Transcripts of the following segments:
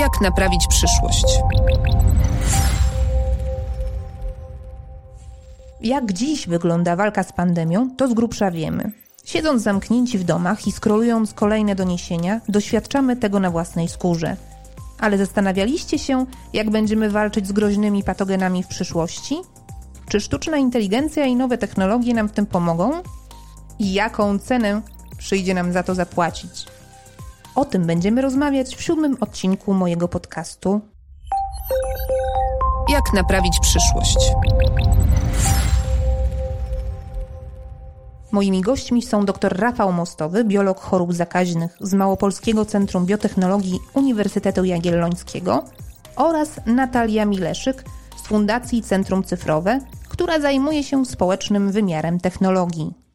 Jak naprawić przyszłość? Jak dziś wygląda walka z pandemią, to z grubsza wiemy. Siedząc zamknięci w domach i skrolując kolejne doniesienia, doświadczamy tego na własnej skórze. Ale zastanawialiście się, jak będziemy walczyć z groźnymi patogenami w przyszłości? Czy sztuczna inteligencja i nowe technologie nam w tym pomogą? I jaką cenę przyjdzie nam za to zapłacić? O tym będziemy rozmawiać w siódmym odcinku mojego podcastu. Jak naprawić przyszłość? Moimi gośćmi są dr Rafał Mostowy, biolog chorób zakaźnych z Małopolskiego Centrum Biotechnologii Uniwersytetu Jagiellońskiego oraz Natalia Mileszyk z Fundacji Centrum Cyfrowe, która zajmuje się społecznym wymiarem technologii.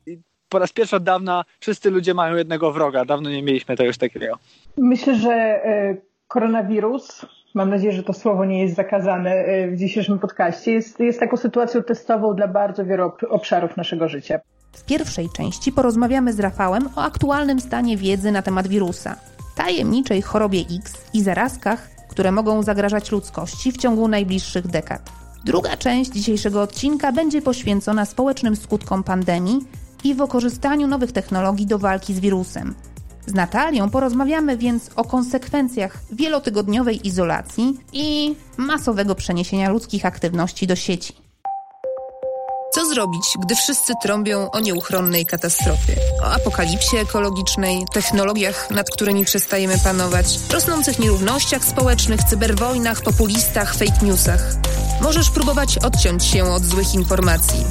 Po raz pierwszy od dawna wszyscy ludzie mają jednego wroga. Dawno nie mieliśmy już takiego. Myślę, że e, koronawirus, mam nadzieję, że to słowo nie jest zakazane e, w dzisiejszym podcaście, jest, jest taką sytuacją testową dla bardzo wielu obszarów naszego życia. W pierwszej części porozmawiamy z Rafałem o aktualnym stanie wiedzy na temat wirusa, tajemniczej chorobie X i zarazkach, które mogą zagrażać ludzkości w ciągu najbliższych dekad. Druga część dzisiejszego odcinka będzie poświęcona społecznym skutkom pandemii i wykorzystaniu nowych technologii do walki z wirusem. Z Natalią porozmawiamy więc o konsekwencjach wielotygodniowej izolacji i masowego przeniesienia ludzkich aktywności do sieci. Co zrobić, gdy wszyscy trąbią o nieuchronnej katastrofie? O apokalipsie ekologicznej, technologiach, nad którymi przestajemy panować, rosnących nierównościach społecznych, cyberwojnach, populistach, fake newsach. Możesz próbować odciąć się od złych informacji,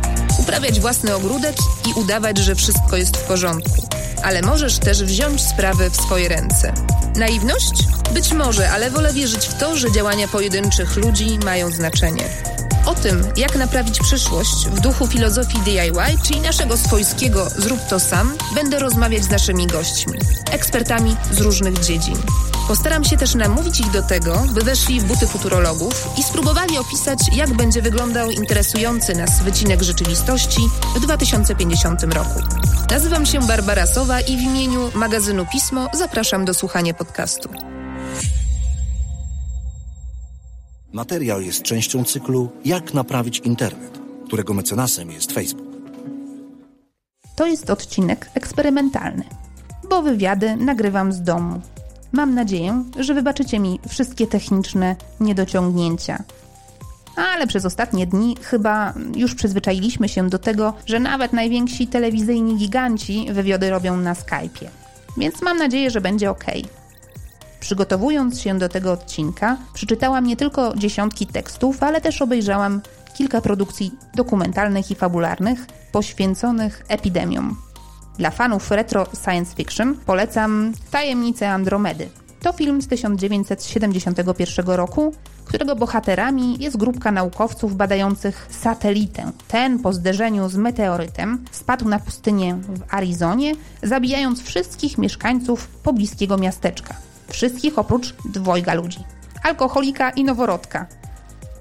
uprawiać własny ogródek i udawać, że wszystko jest w porządku. Ale możesz też wziąć sprawy w swoje ręce. Naiwność? Być może, ale wolę wierzyć w to, że działania pojedynczych ludzi mają znaczenie. O tym, jak naprawić przyszłość w duchu filozofii DIY, czyli naszego swojskiego zrób to sam, będę rozmawiać z naszymi gośćmi, ekspertami z różnych dziedzin. Postaram się też namówić ich do tego, by weszli w buty futurologów i spróbowali opisać, jak będzie wyglądał interesujący nas wycinek rzeczywistości w 2050 roku. Nazywam się Barbara Sowa i w imieniu magazynu Pismo zapraszam do słuchania podcastu. Materiał jest częścią cyklu Jak naprawić internet, którego mecenasem jest Facebook. To jest odcinek eksperymentalny, bo wywiady nagrywam z domu. Mam nadzieję, że wybaczycie mi wszystkie techniczne niedociągnięcia. Ale przez ostatnie dni chyba już przyzwyczailiśmy się do tego, że nawet najwięksi telewizyjni giganci wywiady robią na Skype'ie. Więc mam nadzieję, że będzie ok. Przygotowując się do tego odcinka, przeczytałam nie tylko dziesiątki tekstów, ale też obejrzałam kilka produkcji dokumentalnych i fabularnych poświęconych epidemiom. Dla fanów retro science fiction polecam Tajemnice Andromedy. To film z 1971 roku, którego bohaterami jest grupka naukowców badających satelitę. Ten po zderzeniu z meteorytem spadł na pustynię w Arizonie, zabijając wszystkich mieszkańców pobliskiego miasteczka. Wszystkich oprócz dwojga ludzi. Alkoholika i noworodka.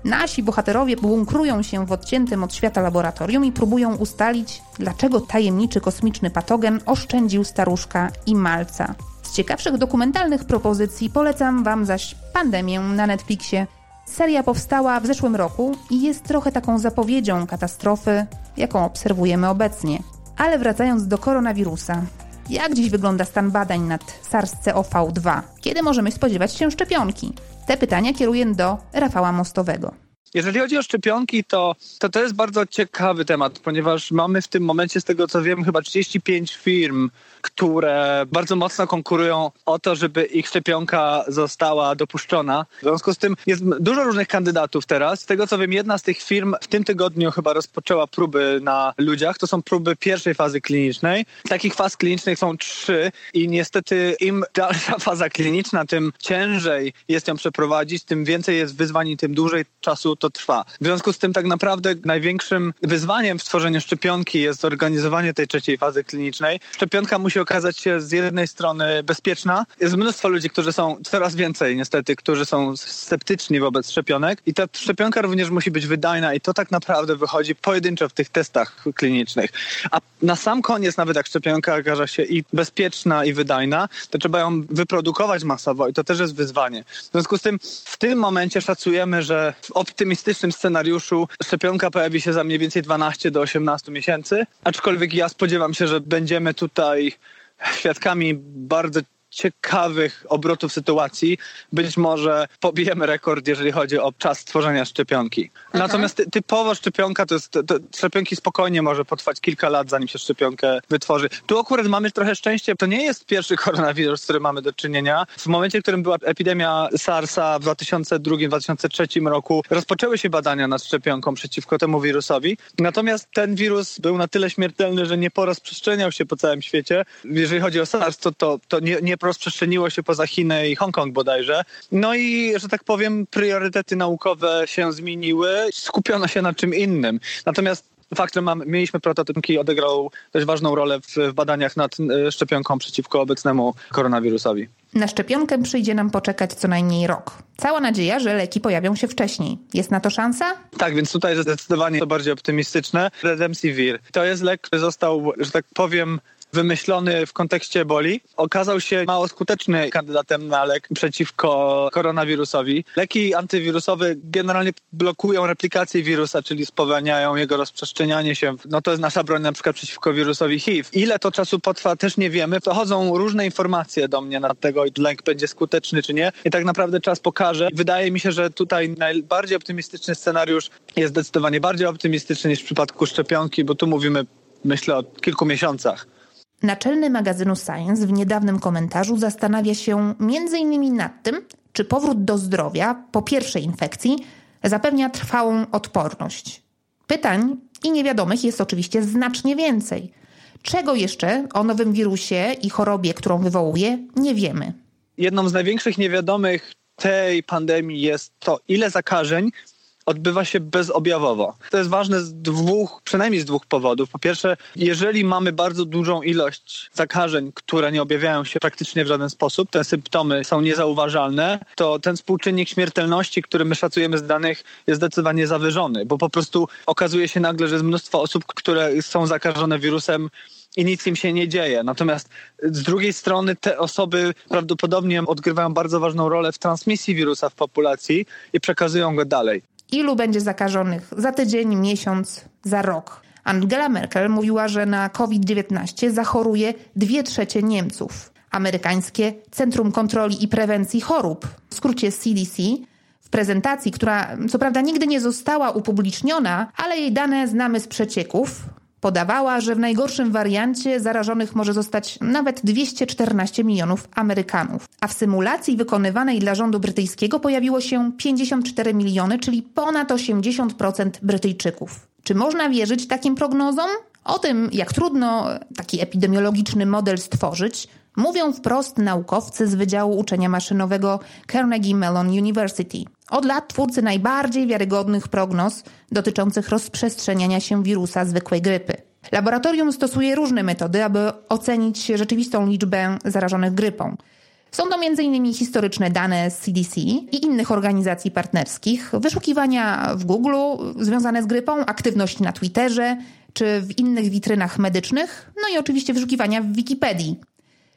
Nasi bohaterowie bunkrują się w odciętym od świata laboratorium i próbują ustalić, dlaczego tajemniczy kosmiczny patogen oszczędził staruszka i malca. Z ciekawszych dokumentalnych propozycji polecam Wam zaś Pandemię na Netflixie. Seria powstała w zeszłym roku i jest trochę taką zapowiedzią katastrofy, jaką obserwujemy obecnie. Ale wracając do koronawirusa, jak dziś wygląda stan badań nad SARS-CoV-2? Kiedy możemy spodziewać się szczepionki? Te pytania kieruję do Rafała Mostowego. Jeżeli chodzi o szczepionki, to, to to jest bardzo ciekawy temat, ponieważ mamy w tym momencie, z tego co wiem, chyba 35 firm, które bardzo mocno konkurują o to, żeby ich szczepionka została dopuszczona. W związku z tym jest dużo różnych kandydatów teraz. Z tego co wiem, jedna z tych firm w tym tygodniu chyba rozpoczęła próby na ludziach. To są próby pierwszej fazy klinicznej. Takich faz klinicznych są trzy i niestety im dalsza faza kliniczna, tym ciężej jest ją przeprowadzić, tym więcej jest wyzwań i tym dłużej czasu to trwa. W związku z tym tak naprawdę największym wyzwaniem w tworzeniu szczepionki jest zorganizowanie tej trzeciej fazy klinicznej. Szczepionka musi okazać się z jednej strony bezpieczna. Jest mnóstwo ludzi, którzy są coraz więcej niestety, którzy są sceptyczni wobec szczepionek i ta szczepionka również musi być wydajna i to tak naprawdę wychodzi pojedynczo w tych testach klinicznych. A na sam koniec, nawet jak szczepionka okaże się i bezpieczna, i wydajna, to trzeba ją wyprodukować masowo i to też jest wyzwanie. W związku z tym w tym momencie szacujemy, że w optymistycznym scenariuszu szczepionka pojawi się za mniej więcej 12 do 18 miesięcy, aczkolwiek ja spodziewam się, że będziemy tutaj świadkami bardzo ciekawych obrotów sytuacji. Być może pobijemy rekord, jeżeli chodzi o czas tworzenia szczepionki. Aha. Natomiast ty, typowo szczepionka to jest, to, to, szczepionki spokojnie może potrwać kilka lat, zanim się szczepionkę wytworzy. Tu akurat mamy trochę szczęście, to nie jest pierwszy koronawirus, z którym mamy do czynienia. W momencie, w którym była epidemia SARS-a w 2002-2003 roku, rozpoczęły się badania nad szczepionką przeciwko temu wirusowi. Natomiast ten wirus był na tyle śmiertelny, że nie porozprzestrzeniał się po całym świecie. Jeżeli chodzi o SARS, to, to, to nie, nie rozprzestrzeniło się poza Chiny i Hongkong bodajże. No i, że tak powiem, priorytety naukowe się zmieniły, skupiono się na czym innym. Natomiast fakt, że mam, mieliśmy prototypki odegrał dość ważną rolę w, w badaniach nad e, szczepionką przeciwko obecnemu koronawirusowi. Na szczepionkę przyjdzie nam poczekać co najmniej rok. Cała nadzieja, że leki pojawią się wcześniej. Jest na to szansa? Tak, więc tutaj zdecydowanie to bardziej optymistyczne. Redemsivir to jest lek, który został, że tak powiem, wymyślony w kontekście eboli, okazał się mało skuteczny kandydatem na lek przeciwko koronawirusowi. Leki antywirusowe generalnie blokują replikację wirusa, czyli spowalniają jego rozprzestrzenianie się. No to jest nasza broń na przykład przeciwko wirusowi HIV. Ile to czasu potrwa też nie wiemy. Dochodzą różne informacje do mnie na tego, lek będzie skuteczny czy nie. I tak naprawdę czas pokaże. Wydaje mi się, że tutaj najbardziej optymistyczny scenariusz jest zdecydowanie bardziej optymistyczny niż w przypadku szczepionki, bo tu mówimy myślę o kilku miesiącach. Naczelny magazynu Science w niedawnym komentarzu zastanawia się m.in. nad tym, czy powrót do zdrowia po pierwszej infekcji zapewnia trwałą odporność. Pytań i niewiadomych jest oczywiście znacznie więcej. Czego jeszcze o nowym wirusie i chorobie, którą wywołuje, nie wiemy. Jedną z największych niewiadomych tej pandemii jest to, ile zakażeń odbywa się bezobjawowo. To jest ważne z dwóch, przynajmniej z dwóch powodów. Po pierwsze, jeżeli mamy bardzo dużą ilość zakażeń, które nie objawiają się praktycznie w żaden sposób, te symptomy są niezauważalne, to ten współczynnik śmiertelności, który my szacujemy z danych, jest zdecydowanie zawyżony, bo po prostu okazuje się nagle, że jest mnóstwo osób, które są zakażone wirusem i nic im się nie dzieje. Natomiast z drugiej strony te osoby prawdopodobnie odgrywają bardzo ważną rolę w transmisji wirusa w populacji i przekazują go dalej ilu będzie zakażonych za tydzień, miesiąc, za rok. Angela Merkel mówiła, że na COVID-19 zachoruje dwie trzecie Niemców. Amerykańskie Centrum Kontroli i Prewencji Chorób, w skrócie CDC, w prezentacji, która co prawda nigdy nie została upubliczniona, ale jej dane znamy z przecieków, podawała, że w najgorszym wariancie zarażonych może zostać nawet 214 milionów Amerykanów. A w symulacji wykonywanej dla rządu brytyjskiego pojawiło się 54 miliony, czyli ponad 80% Brytyjczyków. Czy można wierzyć takim prognozom? O tym, jak trudno taki epidemiologiczny model stworzyć, mówią wprost naukowcy z Wydziału Uczenia Maszynowego Carnegie Mellon University. Od lat twórcy najbardziej wiarygodnych prognoz dotyczących rozprzestrzeniania się wirusa zwykłej grypy. Laboratorium stosuje różne metody, aby ocenić rzeczywistą liczbę zarażonych grypą. Są to m.in. historyczne dane z CDC i innych organizacji partnerskich, wyszukiwania w Google związane z grypą, aktywność na Twitterze czy w innych witrynach medycznych, no i oczywiście wyszukiwania w Wikipedii.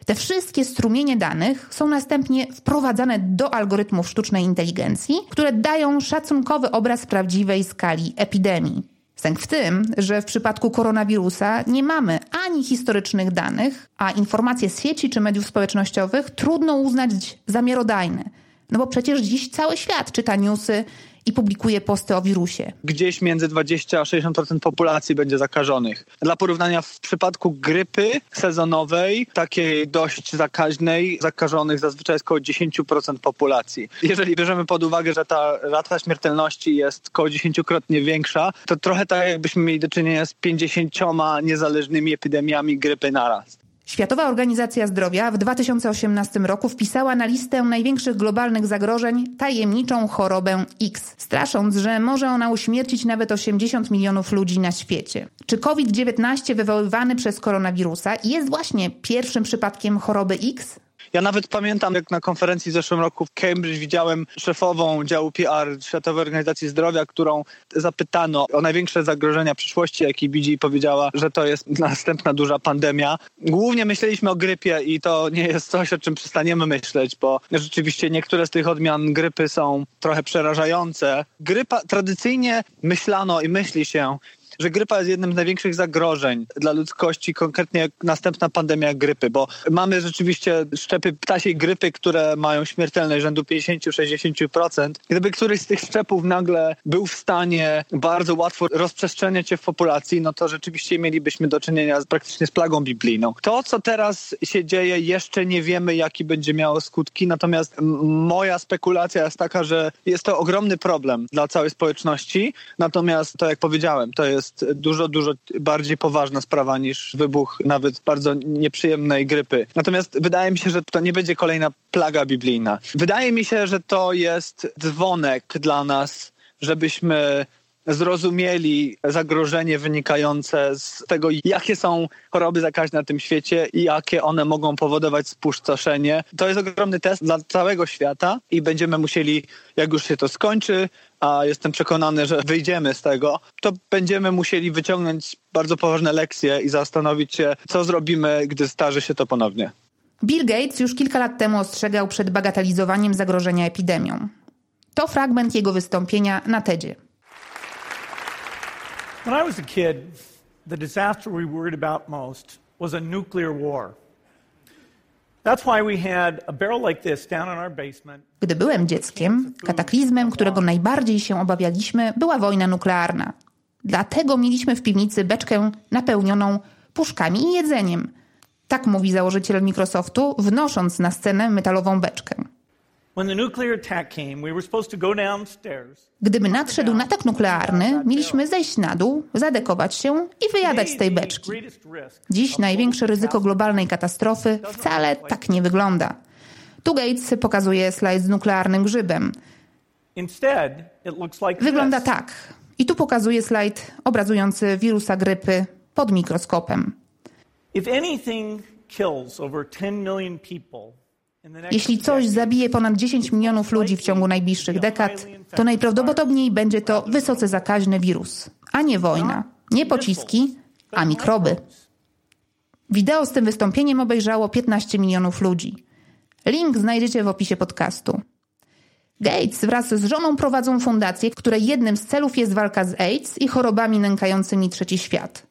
Te wszystkie strumienie danych są następnie wprowadzane do algorytmów sztucznej inteligencji, które dają szacunkowy obraz prawdziwej skali epidemii. Sęk w tym, że w przypadku koronawirusa nie mamy ani historycznych danych, a informacje z sieci czy mediów społecznościowych trudno uznać za miarodajne. No bo przecież dziś cały świat czyta newsy i publikuje posty o wirusie. Gdzieś między 20 a 60% populacji będzie zakażonych. Dla porównania w przypadku grypy sezonowej, takiej dość zakaźnej, zakażonych zazwyczaj jest około 10% populacji. Jeżeli bierzemy pod uwagę, że ta rata śmiertelności jest około 10-krotnie większa, to trochę tak jakbyśmy mieli do czynienia z 50 niezależnymi epidemiami grypy naraz. Światowa Organizacja Zdrowia w 2018 roku wpisała na listę największych globalnych zagrożeń tajemniczą chorobę X, strasząc, że może ona uśmiercić nawet 80 milionów ludzi na świecie. Czy COVID-19 wywoływany przez koronawirusa jest właśnie pierwszym przypadkiem choroby X? Ja nawet pamiętam, jak na konferencji w zeszłym roku w Cambridge widziałem szefową działu PR Światowej Organizacji Zdrowia, którą zapytano o największe zagrożenia przyszłości, jakie widzi i powiedziała, że to jest następna duża pandemia. Głównie myśleliśmy o grypie i to nie jest coś, o czym przestaniemy myśleć, bo rzeczywiście niektóre z tych odmian grypy są trochę przerażające. Grypa tradycyjnie myślano i myśli się, że grypa jest jednym z największych zagrożeń dla ludzkości, konkretnie następna pandemia grypy, bo mamy rzeczywiście szczepy ptasiej grypy, które mają śmiertelność rzędu 50-60%. Gdyby któryś z tych szczepów nagle był w stanie bardzo łatwo rozprzestrzeniać się w populacji, no to rzeczywiście mielibyśmy do czynienia z, praktycznie z plagą biblijną. To, co teraz się dzieje, jeszcze nie wiemy, jaki będzie miało skutki, natomiast moja spekulacja jest taka, że jest to ogromny problem dla całej społeczności, natomiast to, jak powiedziałem, to jest jest dużo, dużo bardziej poważna sprawa niż wybuch nawet bardzo nieprzyjemnej grypy. Natomiast wydaje mi się, że to nie będzie kolejna plaga biblijna. Wydaje mi się, że to jest dzwonek dla nas, żebyśmy zrozumieli zagrożenie wynikające z tego, jakie są choroby zakaźne na tym świecie i jakie one mogą powodować spustoszenie. To jest ogromny test dla całego świata i będziemy musieli, jak już się to skończy, a jestem przekonany, że wyjdziemy z tego, to będziemy musieli wyciągnąć bardzo poważne lekcje i zastanowić się, co zrobimy, gdy starzy się to ponownie. Bill Gates już kilka lat temu ostrzegał przed bagatelizowaniem zagrożenia epidemią. To fragment jego wystąpienia na TEDzie. When I was a kid, the disaster we worried about most was a nuclear war. Gdy byłem dzieckiem, kataklizmem, którego najbardziej się obawialiśmy, była wojna nuklearna. Dlatego mieliśmy w piwnicy beczkę napełnioną puszkami i jedzeniem. Tak mówi założyciel Microsoftu, wnosząc na scenę metalową beczkę. Gdyby nadszedł atak nuklearny, mieliśmy zejść na dół, zadekować się i wyjadać z tej beczki. Dziś największe ryzyko globalnej katastrofy wcale tak nie wygląda. Tu Gates pokazuje slajd z nuklearnym grzybem. Wygląda tak. I tu pokazuje slajd obrazujący wirusa grypy pod mikroskopem. If anything kills over 10 million people jeśli coś zabije ponad 10 milionów ludzi w ciągu najbliższych dekad, to najprawdopodobniej będzie to wysoce zakaźny wirus, a nie wojna, nie pociski, a mikroby. Wideo z tym wystąpieniem obejrzało 15 milionów ludzi. Link znajdziecie w opisie podcastu. Gates wraz z żoną prowadzą fundację, której jednym z celów jest walka z AIDS i chorobami nękającymi trzeci świat.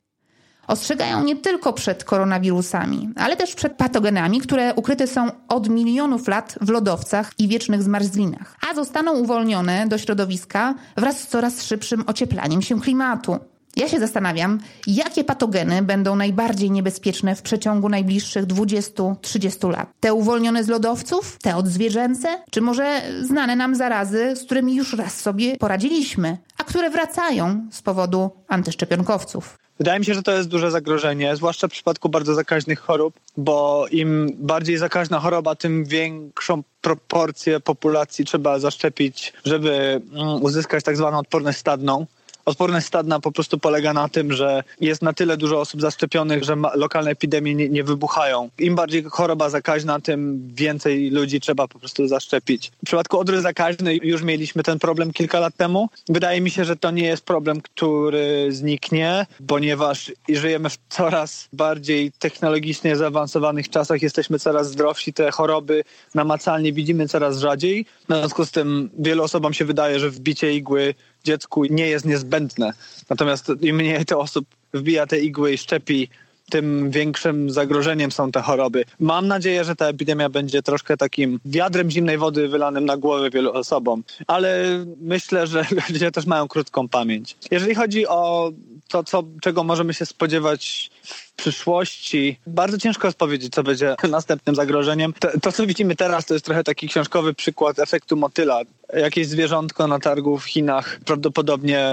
Ostrzegają nie tylko przed koronawirusami, ale też przed patogenami, które ukryte są od milionów lat w lodowcach i wiecznych zmarzlinach, a zostaną uwolnione do środowiska wraz z coraz szybszym ocieplaniem się klimatu. Ja się zastanawiam, jakie patogeny będą najbardziej niebezpieczne w przeciągu najbliższych 20-30 lat. Te uwolnione z lodowców? Te odzwierzęce? Czy może znane nam zarazy, z którymi już raz sobie poradziliśmy, które wracają z powodu antyszczepionkowców? Wydaje mi się, że to jest duże zagrożenie, zwłaszcza w przypadku bardzo zakaźnych chorób, bo im bardziej zakaźna choroba, tym większą proporcję populacji trzeba zaszczepić, żeby mm, uzyskać tak zwaną odporność stadną. Odporność stadna po prostu polega na tym, że jest na tyle dużo osób zaszczepionych, że lokalne epidemie nie, nie, wybuchają. Im bardziej choroba zakaźna, tym więcej ludzi trzeba po prostu zaszczepić. W przypadku odry zakaźnej już mieliśmy ten problem kilka lat temu. Wydaje mi się, że to nie jest problem, który zniknie, ponieważ żyjemy w coraz bardziej technologicznie zaawansowanych czasach, jesteśmy coraz zdrowsi, te choroby namacalnie widzimy coraz rzadziej. W związku z tym wielu osobom się wydaje, że wbicie igły dziecku nie jest niezbędne. Natomiast im mniej to osób wbija te igły i szczepi, tym większym zagrożeniem są te choroby. Mam nadzieję, że ta epidemia będzie troszkę takim wiadrem zimnej wody wylanym na głowę wielu osobom, ale myślę, że ludzie też mają krótką pamięć. Jeżeli chodzi o to, co, czego możemy się spodziewać w przyszłości bardzo ciężko jest powiedzieć, co będzie następnym zagrożeniem. To, to, co widzimy teraz, to jest trochę taki książkowy przykład efektu motyla. Jakieś zwierzątko na targu w Chinach prawdopodobnie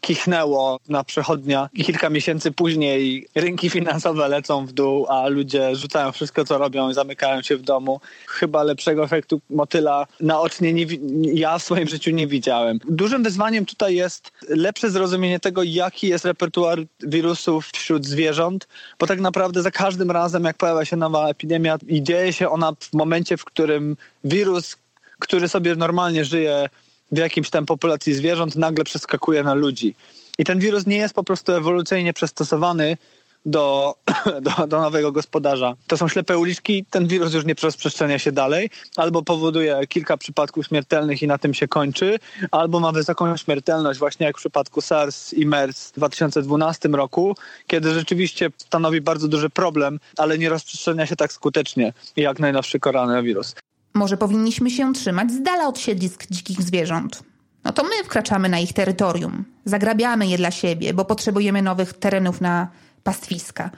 kichnęło na przechodnia kilka miesięcy później rynki finansowe lecą w dół, a ludzie rzucają wszystko, co robią i zamykają się w domu. Chyba lepszego efektu motyla naocznie nie, ja w swoim życiu nie widziałem. Dużym wyzwaniem tutaj jest lepsze zrozumienie tego, jaki jest repertuar wirusów wśród zwierząt, bo tak naprawdę za każdym razem, jak pojawia się nowa epidemia i dzieje się ona w momencie, w którym wirus, który sobie normalnie żyje w jakimś tam populacji zwierząt, nagle przeskakuje na ludzi. I ten wirus nie jest po prostu ewolucyjnie przystosowany do, do, do, nowego gospodarza. To są ślepe uliczki, ten wirus już nie rozprzestrzenia się dalej, albo powoduje kilka przypadków śmiertelnych i na tym się kończy, albo ma wysoką śmiertelność, właśnie jak w przypadku SARS i MERS w 2012 roku, kiedy rzeczywiście stanowi bardzo duży problem, ale nie rozprzestrzenia się tak skutecznie jak najnowszy koronawirus. Może powinniśmy się trzymać z dala od siedlisk dzikich zwierząt. No to my wkraczamy na ich terytorium, zagrabiamy je dla siebie, bo potrzebujemy nowych terenów na pastwiska.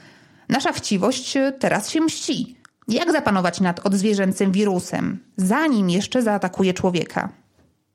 Nasza chciwość teraz się mści. Jak zapanować nad odzwierzęcym wirusem, zanim jeszcze zaatakuje człowieka?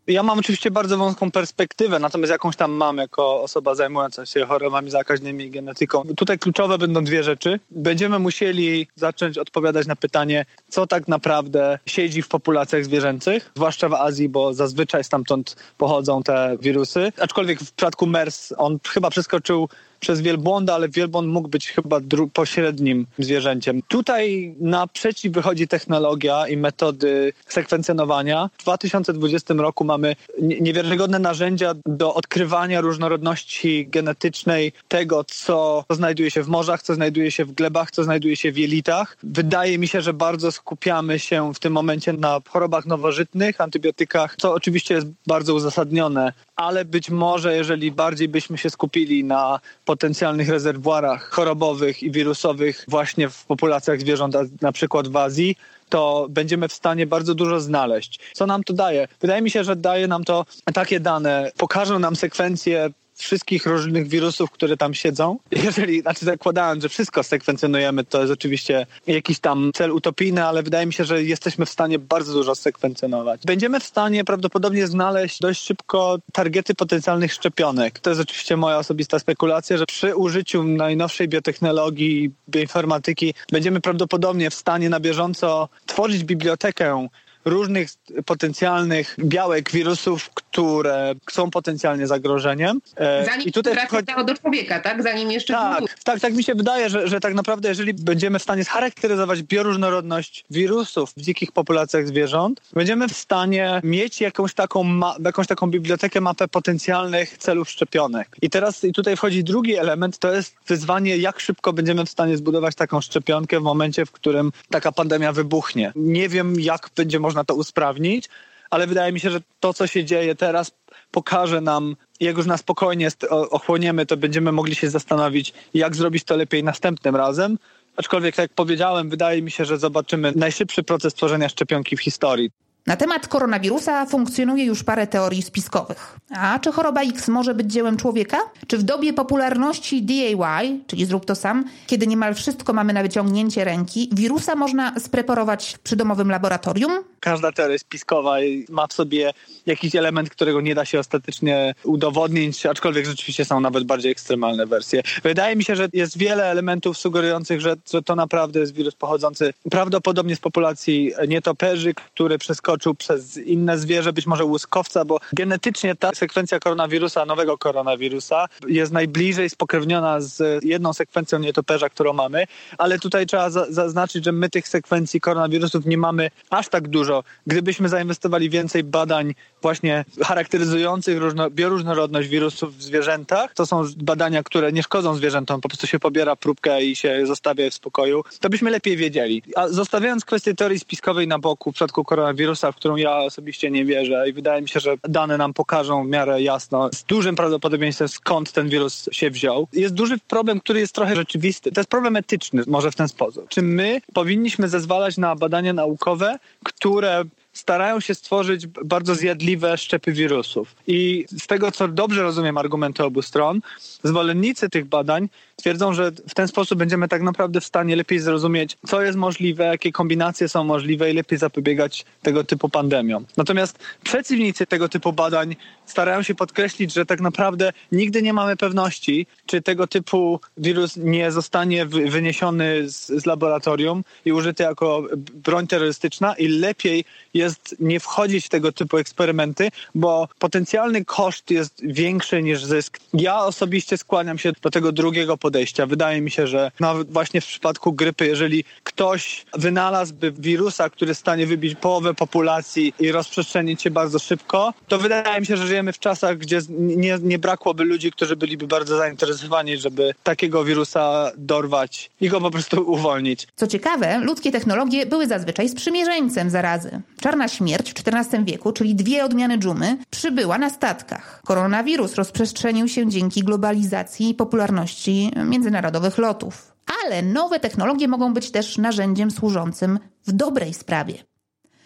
Ja mam oczywiście bardzo wąską perspektywę, natomiast jakąś tam mam jako osoba zajmująca się chorobami zakaźnymi i genetyką. Tutaj kluczowe będą dwie rzeczy. Będziemy musieli zacząć odpowiadać na pytanie, co tak naprawdę siedzi w populacjach zwierzęcych, zwłaszcza w Azji, bo zazwyczaj stamtąd pochodzą te wirusy. Aczkolwiek w przypadku MERS on chyba przeskoczył przez wielbłąda, ale wielbłąd mógł być chyba pośrednim zwierzęciem. Tutaj naprzeciw wychodzi technologia i metody sekwencjonowania. W 2020 roku mamy niewiarygodne narzędzia do odkrywania różnorodności genetycznej tego, co znajduje się w morzach, co znajduje się w glebach, co znajduje się w jelitach. Wydaje mi się, że bardzo skupiamy się w tym momencie na chorobach nowożytnych, antybiotykach, co oczywiście jest bardzo uzasadnione, ale być może jeżeli bardziej byśmy się skupili na potencjalnych rezerwuarach chorobowych i wirusowych właśnie w populacjach zwierząt, na przykład w Azji, to będziemy w stanie bardzo dużo znaleźć. Co nam to daje? Wydaje mi się, że daje nam to takie dane, pokażą nam sekwencje wszystkich różnych wirusów, które tam siedzą. Jeżeli, znaczy zakładając, że wszystko sekwencjonujemy, to jest oczywiście jakiś tam cel utopijny, ale wydaje mi się, że jesteśmy w stanie bardzo dużo sekwencjonować. Będziemy w stanie prawdopodobnie znaleźć dość szybko targety potencjalnych szczepionek. To jest oczywiście moja osobista spekulacja, że przy użyciu najnowszej biotechnologii, bioinformatyki będziemy prawdopodobnie w stanie na bieżąco tworzyć bibliotekę różnych potencjalnych białek, wirusów, które są potencjalnie zagrożeniem. E, Zanim I tutaj wchodzi... do człowieka, tak? Zanim jeszcze... Tak, tak, tak mi się wydaje, że, że tak naprawdę jeżeli będziemy w stanie scharakteryzować bioróżnorodność wirusów w dzikich populacjach zwierząt, będziemy w stanie mieć jakąś taką, ma- jakąś taką bibliotekę, mapę potencjalnych celów szczepionek. I teraz i tutaj wchodzi drugi element, to jest wyzwanie, jak szybko będziemy w stanie zbudować taką szczepionkę w momencie, w którym taka pandemia wybuchnie. Nie wiem, jak będzie można można to usprawnić, ale wydaje mi się, że to, co się dzieje teraz, pokaże nam, jak już na spokojnie ochłoniemy, to będziemy mogli się zastanowić, jak zrobić to lepiej następnym razem. Aczkolwiek, tak jak powiedziałem, wydaje mi się, że zobaczymy najszybszy proces tworzenia szczepionki w historii. Na temat koronawirusa funkcjonuje już parę teorii spiskowych. A czy choroba X może być dziełem człowieka? Czy w dobie popularności DIY, czyli zrób to sam, kiedy niemal wszystko mamy na wyciągnięcie ręki, wirusa można spreparować w przydomowym laboratorium? Każda teoria spiskowa ma w sobie jakiś element, którego nie da się ostatecznie udowodnić, aczkolwiek rzeczywiście są nawet bardziej ekstremalne wersje. Wydaje mi się, że jest wiele elementów sugerujących, że, to naprawdę jest wirus pochodzący prawdopodobnie z populacji nietoperzy, który przeskoczył przeskoczył przez inne zwierzę, być może łuskowca, bo genetycznie ta sekwencja koronawirusa, nowego koronawirusa jest najbliżej spokrewniona z jedną sekwencją nietoperza, którą mamy, ale tutaj trzeba zaznaczyć, że my tych sekwencji koronawirusów nie mamy aż tak dużo. Gdybyśmy zainwestowali więcej badań właśnie charakteryzujących różno, bioróżnorodność wirusów w zwierzętach, to są badania, które nie szkodzą zwierzętom, po prostu się pobiera próbkę i się zostawia w spokoju, to byśmy lepiej wiedzieli. A zostawiając kwestię teorii spiskowej na boku w przypadku koronawirusa, w którą ja osobiście nie wierzę i wydaje mi się, że dane nam pokażą w miarę jasno z dużym prawdopodobieństwem skąd ten wirus się wziął. Jest duży problem, który jest trochę rzeczywisty. To jest problem etyczny, może w ten sposób. Czy my powinniśmy zezwalać na badania naukowe, które starają się stworzyć bardzo zjadliwe szczepy wirusów. I z tego, co dobrze rozumiem argumenty obu stron, zwolennicy tych badań twierdzą, że w ten sposób będziemy tak naprawdę w stanie lepiej zrozumieć, co jest możliwe, jakie kombinacje są możliwe i lepiej zapobiegać tego typu pandemiom. Natomiast przeciwnicy tego typu badań starają się podkreślić, że tak naprawdę nigdy nie mamy pewności, czy tego typu wirus nie zostanie wyniesiony z, z laboratorium i użyty jako broń terrorystyczna i lepiej jest nie wchodzić w tego typu eksperymenty, bo potencjalny koszt jest większy niż zysk. Ja osobiście skłaniam się do tego drugiego podejścia. Wydaje mi się, że nawet właśnie w przypadku grypy, jeżeli ktoś wynalazłby wirusa, który stanie wybić połowę populacji i rozprzestrzenić się bardzo szybko, to wydaje mi się, że żyjemy w czasach, gdzie nie, nie brakłoby ludzi, którzy byliby bardzo zainteresowani, żeby takiego wirusa dorwać i go po prostu uwolnić. Co ciekawe, ludzkie technologie były zazwyczaj sprzymierzeńcem zarazy. Czarna śmierć w XIV wieku, czyli dwie odmiany dżumy, przybyła na statkach. Koronawirus rozprzestrzenił się dzięki globalizacji i popularności międzynarodowych lotów. Ale nowe technologie mogą być też narzędziem służącym w dobrej sprawie.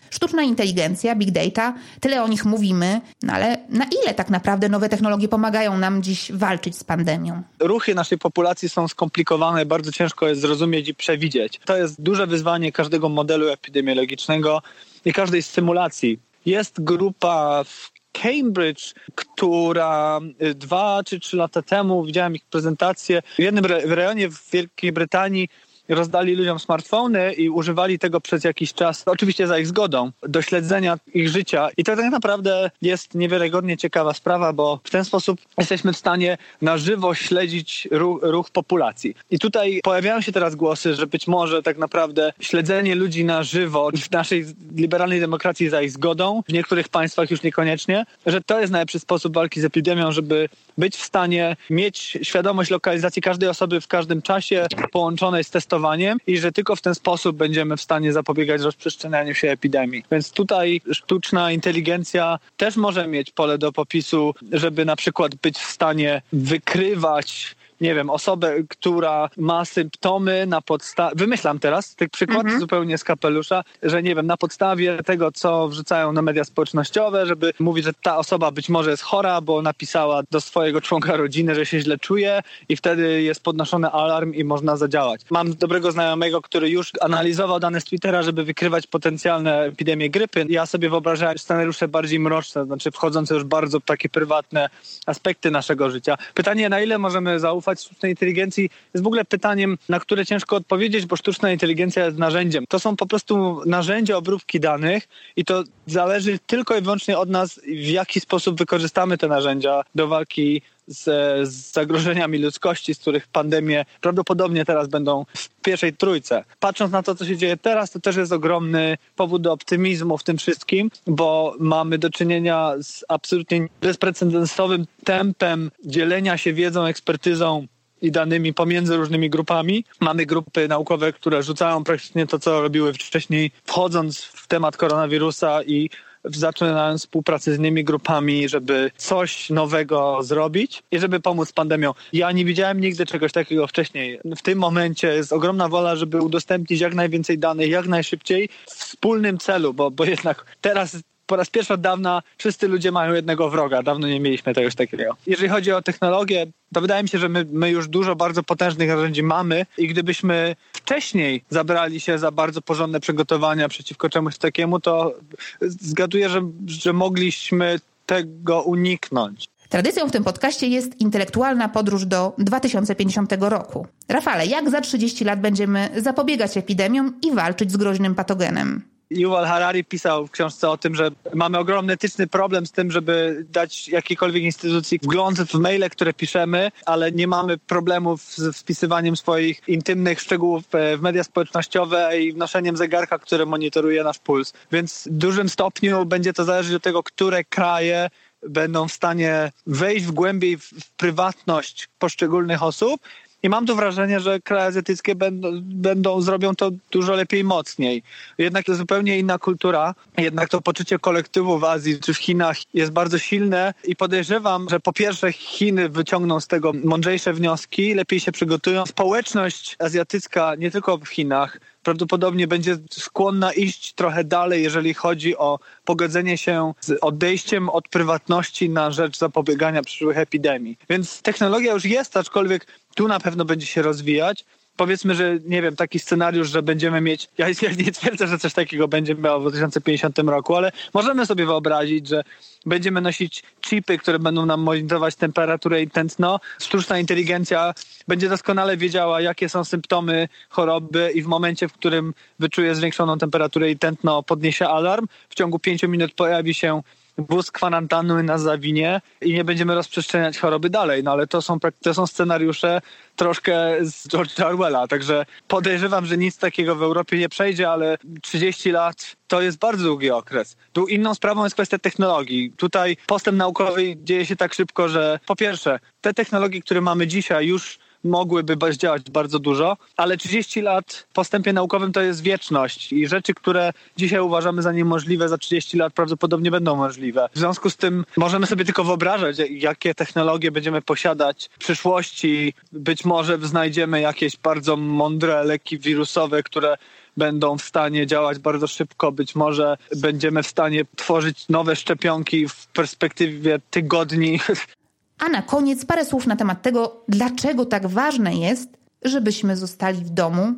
Sztuczna inteligencja, big data, tyle o nich mówimy, no ale na ile tak naprawdę nowe technologie pomagają nam dziś walczyć z pandemią? Ruchy naszej populacji są skomplikowane, bardzo ciężko jest zrozumieć i przewidzieć. To jest duże wyzwanie każdego modelu epidemiologicznego i każdej symulacji. Jest grupa w Cambridge, która y, dwa czy trzy lata temu widziałem ich prezentację w jednym rejonie w Wielkiej Brytanii rozdali ludziom smartfony i używali tego przez jakiś czas, oczywiście za ich zgodą, do śledzenia ich życia. I to tak naprawdę jest niewiarygodnie ciekawa sprawa, bo w ten sposób jesteśmy w stanie na żywo śledzić ruch, ruch populacji. I tutaj pojawiają się teraz głosy, że być może tak naprawdę śledzenie ludzi na żywo w naszej liberalnej demokracji za ich zgodą, w niektórych państwach już niekoniecznie, że to jest najlepszy sposób walki z epidemią, żeby być w stanie mieć świadomość lokalizacji każdej osoby w każdym czasie połączonej z testowaniem testowaniem i że tylko w ten sposób będziemy w stanie zapobiegać rozprzestrzenianiu się epidemii. Więc tutaj sztuczna inteligencja też może mieć pole do popisu, żeby na przykład być w stanie wykrywać nie wiem, osobę, która ma symptomy na podstawie, wymyślam teraz, tych przykład mhm. zupełnie z kapelusza, że nie wiem, na podstawie tego, co wrzucają na media społecznościowe, żeby mówić, że ta osoba być może jest chora, bo napisała do swojego członka rodziny, że się źle czuje i wtedy jest podnoszony alarm i można zadziałać. Mam dobrego znajomego, który już analizował dane z Twittera, żeby wykrywać potencjalne epidemie grypy. Ja sobie wyobrażałem scenariusze bardziej mroczne, znaczy wchodzące już bardzo w takie prywatne aspekty naszego życia. Pytanie, na ile możemy zaufać zaufać sztucznej inteligencji jest w ogóle pytaniem, na które ciężko odpowiedzieć, bo sztuczna inteligencja jest narzędziem. To są po prostu narzędzia obróbki danych i to zależy tylko i wyłącznie od nas, w jaki sposób wykorzystamy te narzędzia do walki z, z, zagrożeniami ludzkości, z których pandemie prawdopodobnie teraz będą w pierwszej trójce. Patrząc na to, co się dzieje teraz, to też jest ogromny powód do optymizmu w tym wszystkim, bo mamy do czynienia z absolutnie bezprecedensowym tempem dzielenia się wiedzą, ekspertyzą i danymi pomiędzy różnymi grupami. Mamy grupy naukowe, które rzucają praktycznie to, co robiły wcześniej, wchodząc w temat koronawirusa i zaczynając współpracę z innymi grupami, żeby coś nowego zrobić i żeby pomóc pandemią. Ja nie widziałem nigdy czegoś takiego wcześniej. W tym momencie jest ogromna wola, żeby udostępnić jak najwięcej danych, jak najszybciej w wspólnym celu, bo, bo jednak teraz po raz pierwszy od dawna wszyscy ludzie mają jednego wroga. Dawno nie mieliśmy czegoś takiego. Jeżeli chodzi o technologię, to wydaje mi się, że my, my już dużo bardzo potężnych narzędzi mamy i gdybyśmy wcześniej zabrali się za bardzo porządne przygotowania przeciwko czemuś takiemu, to zgaduję, że, że mogliśmy tego uniknąć. Tradycją w tym podcaście jest intelektualna podróż do 2050 roku. Rafale, jak za 30 lat będziemy zapobiegać epidemiom i walczyć z groźnym patogenem? Yuval Harari pisał w książce o tym, że mamy ogromny etyczny problem z tym, żeby dać jakiejkolwiek instytucji wgląd w maile, które piszemy, ale nie mamy problemów z wpisywaniem swoich intymnych szczegółów w media społecznościowe i wnoszeniem zegarka, który monitoruje nasz puls. Więc w dużym stopniu będzie to zależeć od tego, które kraje będą w stanie wejść w głębiej w prywatność poszczególnych osób i mam tu wrażenie, że kraje azjatyckie będą, będą, zrobią to dużo lepiej, mocniej. Jednak to zupełnie inna kultura, jednak to poczucie kolektywu w Azji czy w Chinach jest bardzo silne i podejrzewam, że po pierwsze Chiny wyciągną z tego mądrzejsze wnioski, lepiej się przygotują. Społeczność azjatycka, nie tylko w Chinach, prawdopodobnie będzie skłonna iść trochę dalej, jeżeli chodzi o pogodzenie się z odejściem od prywatności na rzecz zapobiegania przyszłych epidemii. Więc technologia już jest, aczkolwiek tu na pewno będzie się rozwijać powiedzmy, że nie wiem, taki scenariusz, że będziemy mieć, ja, nie twierdzę, że coś takiego będzie miało w 2050 roku, ale możemy sobie wyobrazić, że będziemy nosić chipy, które będą nam monitorować temperaturę i tętno. Sztuczna inteligencja będzie doskonale wiedziała, jakie są symptomy choroby i w momencie, w którym wyczuje zwiększoną temperaturę i tętno, podniesie alarm. W ciągu pięciu minut pojawi się wóz kwarantanny na Zawinie i nie będziemy rozprzestrzeniać choroby dalej. No ale to są, to są scenariusze troszkę z George'a Orwella, także podejrzewam, że nic takiego w Europie nie przejdzie, ale 30 lat to jest bardzo długi okres. Tu inną sprawą jest kwestia technologii. Tutaj postęp naukowy dzieje się tak szybko, że po pierwsze, te technologie, które mamy dzisiaj już mogłyby działać bardzo dużo, ale 30 lat w postępie naukowym to jest wieczność i rzeczy, które dzisiaj uważamy za niemożliwe, za 30 lat prawdopodobnie będą możliwe. W związku z tym możemy sobie tylko wyobrażać, jakie technologie będziemy posiadać w przyszłości. Być może znajdziemy jakieś bardzo mądre leki wirusowe, które będą w stanie działać bardzo szybko. Być może będziemy w stanie tworzyć nowe szczepionki w perspektywie tygodni. A na koniec parę słów na temat tego, dlaczego tak ważne jest, żebyśmy zostali w domu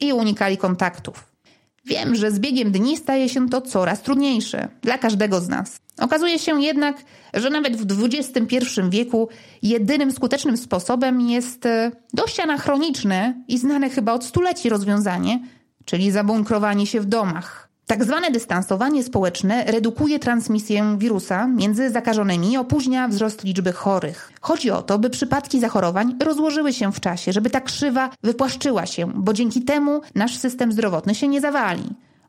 i unikali kontaktów. Wiem, że z biegiem dni staje się to coraz trudniejsze dla każdego z nas. Okazuje się jednak, że nawet w XXI wieku jedynym skutecznym sposobem jest e, dość anachroniczne i znane chyba od stuleci rozwiązanie, czyli zabunkrowanie się w domach. Tak zwane dystansowanie społeczne redukuje transmisję wirusa między zakażonymi i opóźnia wzrost liczby chorych. Chodzi o to, by przypadki zachorowań rozłożyły się w czasie, żeby ta krzywa wypłaszczyła się, bo dzięki temu nasz system zdrowotny się nie zawali.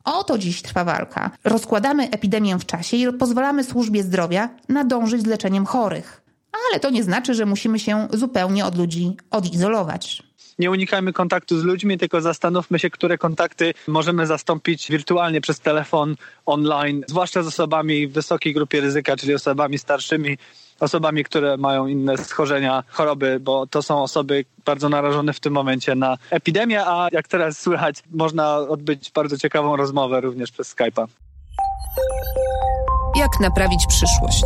O to dziś trwa walka. Rozkładamy epidemię w czasie i pozwalamy służbie zdrowia nadążyć z leczeniem chorych. Ale to nie znaczy, że musimy się zupełnie od ludzi odizolować nie unikajmy kontaktu z ludźmi, tylko zastanówmy się, które kontakty możemy zastąpić wirtualnie przez telefon online, zwłaszcza z osobami w wysokiej grupie ryzyka, czyli osobami starszymi, osobami, które mają inne schorzenia, choroby, bo to są osoby bardzo narażone w tym momencie na epidemię, a jak teraz słychać, można odbyć bardzo ciekawą rozmowę również przez Skype'a. Jak naprawić przyszłość?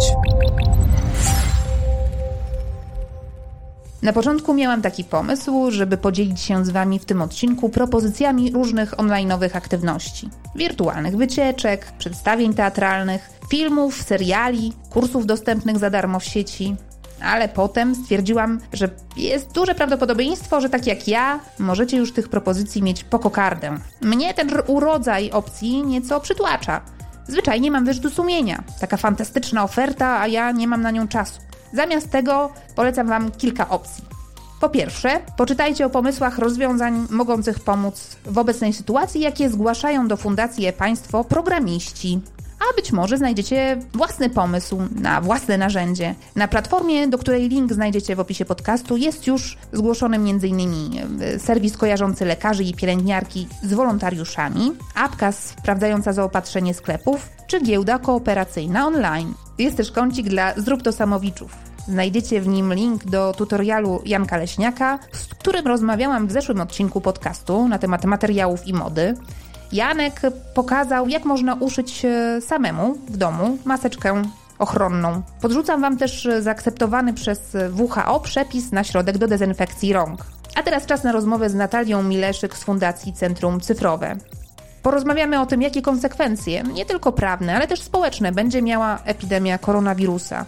Na początku miałam taki pomysł, żeby podzielić się z Wami w tym odcinku propozycjami różnych online'owych aktywności. Wirtualnych wycieczek, przedstawień teatralnych, filmów, seriali, kursów dostępnych za darmo w sieci. Ale potem stwierdziłam, że jest duże prawdopodobieństwo, że tak jak ja, możecie już tych propozycji mieć po kokardę. Mnie ten urodzaj opcji nieco przytłacza. Zwyczajnie mam wyrzut sumienia. Taka fantastyczna oferta, a ja nie mam na nią czasu. Zamiast tego polecam Wam kilka opcji. Po pierwsze, poczytajcie o pomysłach rozwiązań mogących pomóc w obecnej sytuacji, jakie zgłaszają do Fundacji Państwo programiści. A być może znajdziecie własny pomysł na własne narzędzie. Na platformie, do której link znajdziecie w opisie podcastu, jest już zgłoszony m.in. E, serwis kojarzący lekarzy i pielęgniarki z wolontariuszami, apka sprawdzająca zaopatrzenie sklepów, czy giełda kooperacyjna online. Jest też kącik dla Zrób to samowiczów. Znajdziecie w nim link do tutorialu Janka Leśniaka, z którym rozmawiałam w zeszłym odcinku podcastu na temat materiałów i mody. Janek pokazał, jak można uszyć e, samemu w domu maseczkę ochronną. Podrzucam Wam też zaakceptowany przez WHO przepis na środek do dezynfekcji rąk. A teraz czas na rozmowę z Natalią Mileszyk z Fundacji Centrum Cyfrowe. Porozmawiamy o tym, jakie konsekwencje, nie tylko prawne, ale też społeczne, będzie miała epidemia koronawirusa.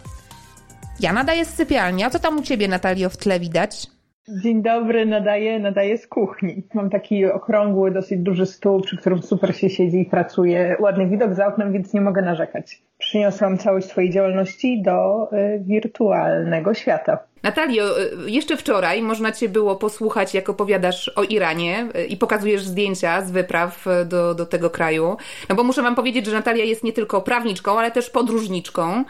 Ja nadaję z sypialni, a co tam u Ciebie, Natalio, w tle widać? Dzień dobry, nadaję, nadaję z kuchni. Mam taki okrągły, dosyć duży stół, przy którym super się siedzi i pracuje. Ładny widok za oknem, więc nie mogę narzekać. Przyniosłam całość swojej działalności do y, wirtualnego świata. Natalio, y, jeszcze wczoraj można Cię było posłuchać, jak opowiadasz o Iranie y, i pokazujesz zdjęcia z wypraw y, do, do tego kraju. No bo muszę Wam powiedzieć, że Natalia jest nie tylko prawniczką, ale też podróżniczką.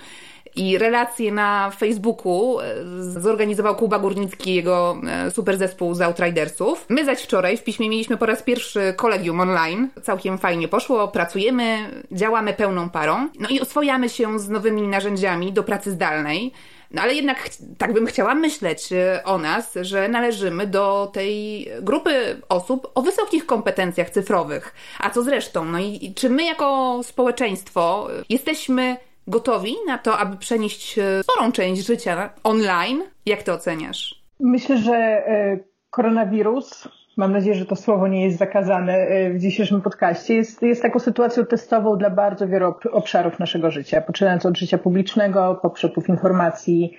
I relacje na Facebooku e, zorganizował Kuba Górnicki jego e, super zespół z Outridersów. My zaś wczoraj w piśmie mieliśmy po raz pierwszy kolegium online. Całkiem fajnie poszło, pracujemy, działamy pełną parą. No i oswojamy się z nowymi narzędziami do pracy zdalnej. No ale jednak tak bym chciała myśleć e, o nas, że należymy do tej grupy osób o wysokich kompetencjach cyfrowych. A co zresztą? No i czy my jako społeczeństwo jesteśmy gotowi na to, aby przenieść e, sporą część życia online? Jak to oceniasz? Myślę, że e, koronawirus, mam nadzieję, że to słowo nie jest zakazane e, w dzisiejszym podcaście, jest, jest taką sytuacją testową dla bardzo wielu obszarów naszego życia, poczynając od życia publicznego, po przepływ informacji.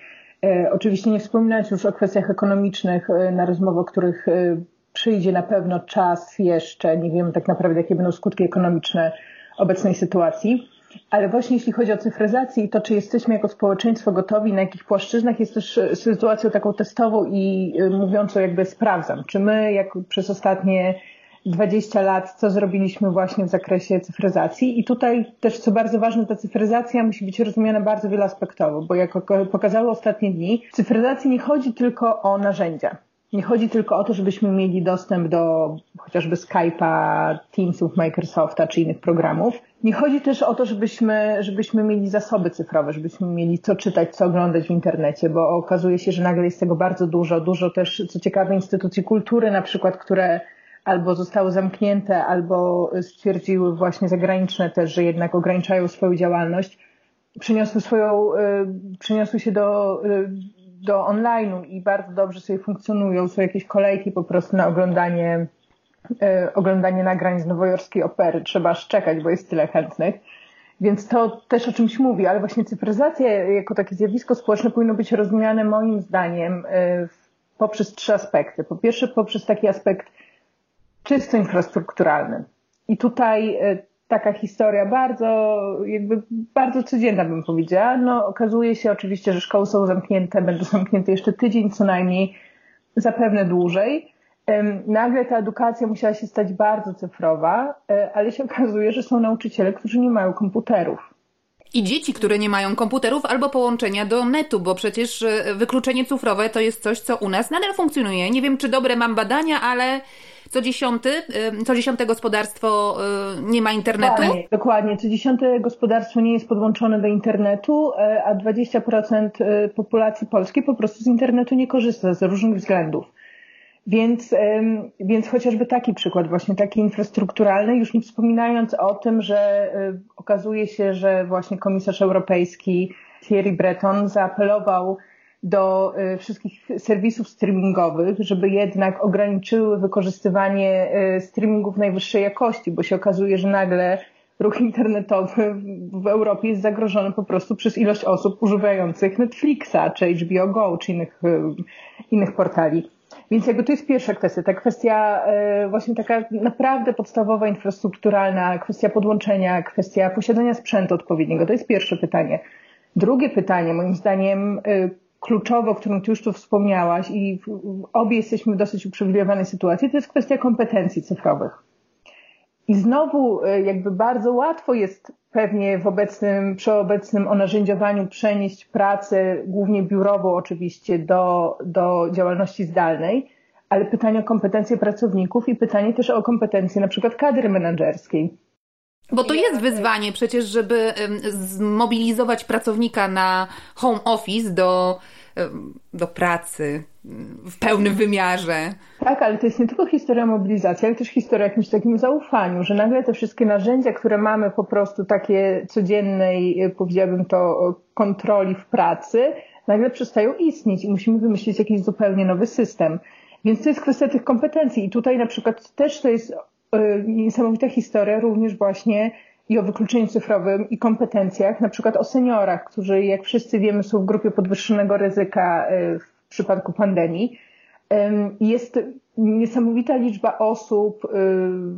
Oczywiście nie wspominając już o kwestiach ekonomicznych, na rozmowę o których przyjdzie na pewno czas jeszcze, nie wiemy tak naprawdę, jakie będą skutki ekonomiczne obecnej sytuacji. Ale właśnie jeśli chodzi o cyfryzację i to, czy jesteśmy jako społeczeństwo gotowi, na jakich płaszczyznach, jest też e, sytuacją taką testową i e, mówiącą jakby sprawdzam, czy my jak przez ostatnie 20 lat, co zrobiliśmy właśnie w zakresie cyfryzacji. I tutaj też, co bardzo ważne, ta cyfryzacja musi być rozumiana bardzo wieloaspektowo, bo jak pokazały ostatnie dni, cyfryzacji nie chodzi tylko o narzędzia. Nie chodzi tylko o to, żebyśmy mieli dostęp do chociażby Skype'a, Teamsów, Microsofta czy innych programów. Nie chodzi też o to, żebyśmy, żebyśmy mieli zasoby cyfrowe, żebyśmy mieli co czytać, co oglądać w internecie, bo okazuje się, że nagle jest tego bardzo dużo. Dużo też, co ciekawe, instytucji kultury na przykład, które albo zostały zamknięte, albo stwierdziły właśnie zagraniczne też, że jednak ograniczają swoją działalność, przeniosły swoją, y, przeniosły się do y, do online'u i bardzo dobrze sobie funkcjonują. Są jakieś kolejki po prostu na oglądanie, e, oglądanie nagrań z nowojorskiej opery. Trzeba aż czekać, bo jest tyle chętnych. Więc to też o czymś mówi, ale właśnie cyfryzacja jako takie zjawisko społeczne powinno być rozumiane moim zdaniem e, poprzez trzy aspekty. Po pierwsze poprzez taki aspekt czysto infrastrukturalny. I tutaj e, taka historia bardzo, jakby bardzo codzienna bym powiedziała. No, okazuje się oczywiście, że szkoły są zamknięte, będą zamknięte jeszcze tydzień co najmniej, zapewne dłużej. Nagle ta edukacja musiała się stać bardzo cyfrowa, e, ale się okazuje, że są nauczyciele, którzy nie mają komputerów. I dzieci, które nie mają komputerów albo połączenia do netu, bo przecież e, wykluczenie cyfrowe to jest coś, co u nas nadal funkcjonuje. Nie wiem, czy dobre mam badania, ale co dziesiąty, co dziesiąte gospodarstwo y, nie ma internetu? Dokładnie, dokładnie. Co dziesiąte gospodarstwo nie jest podłączone do internetu, e, a 20% y, populacji polskiej po prostu z internetu nie korzysta z różnych względów. Więc, więc chociażby taki przykład, właśnie taki infrastrukturalny, już nie wspominając o tym, że y, okazuje się, że właśnie komisarz europejski Thierry Breton zaapelował do y, wszystkich serwisów streamingowych, żeby jednak ograniczyły wykorzystywanie y, streamingów najwyższej jakości, bo się okazuje, że nagle ruch internetowy w Europie jest zagrożony po prostu przez ilość osób używających Netflixa, czy HBO Go, czy innych, y, innych portali. Więc jakby to jest pierwsza kwestia, ta kwestia właśnie taka naprawdę podstawowa, infrastrukturalna, kwestia podłączenia, kwestia posiadania sprzętu odpowiedniego. To jest pierwsze pytanie. Drugie pytanie, moim zdaniem, kluczowe, o którym Ty już tu wspomniałaś i obie jesteśmy w dosyć uprzywilejowanej sytuacji, to jest kwestia kompetencji cyfrowych. I znowu e, jakby bardzo łatwo jest pewnie w obecnym, przy obecnym onarzędziowaniu przenieść pracę, głównie biurową oczywiście, do, do działalności zdalnej, ale pytanie o kompetencje pracowników i pytanie też o kompetencje na przykład kadry menedżerskiej. Bo to jest wyzwanie przecież, żeby zmobilizować pracownika na home office do, do pracy w pełnym wymiarze. Tak, ale to jest nie tylko historia mobilizacji, ale też historia jakimś takim zaufaniu, że nagle te wszystkie narzędzia, które mamy po prostu takie codziennej, e, powiedziałabym to, kontroli w pracy, nagle przestają istnieć i musimy wymyślić jakiś zupełnie nowy system. Więc to jest kwestia tych kompetencji i tutaj na przykład też to jest niesamowita historia również właśnie i o wykluczeniu cyfrowym i kompetencjach, na przykład o seniorach, którzy jak wszyscy wiemy są w grupie podwyższonego ryzyka e, w przypadku pandemii. Jest niesamowita liczba osób e,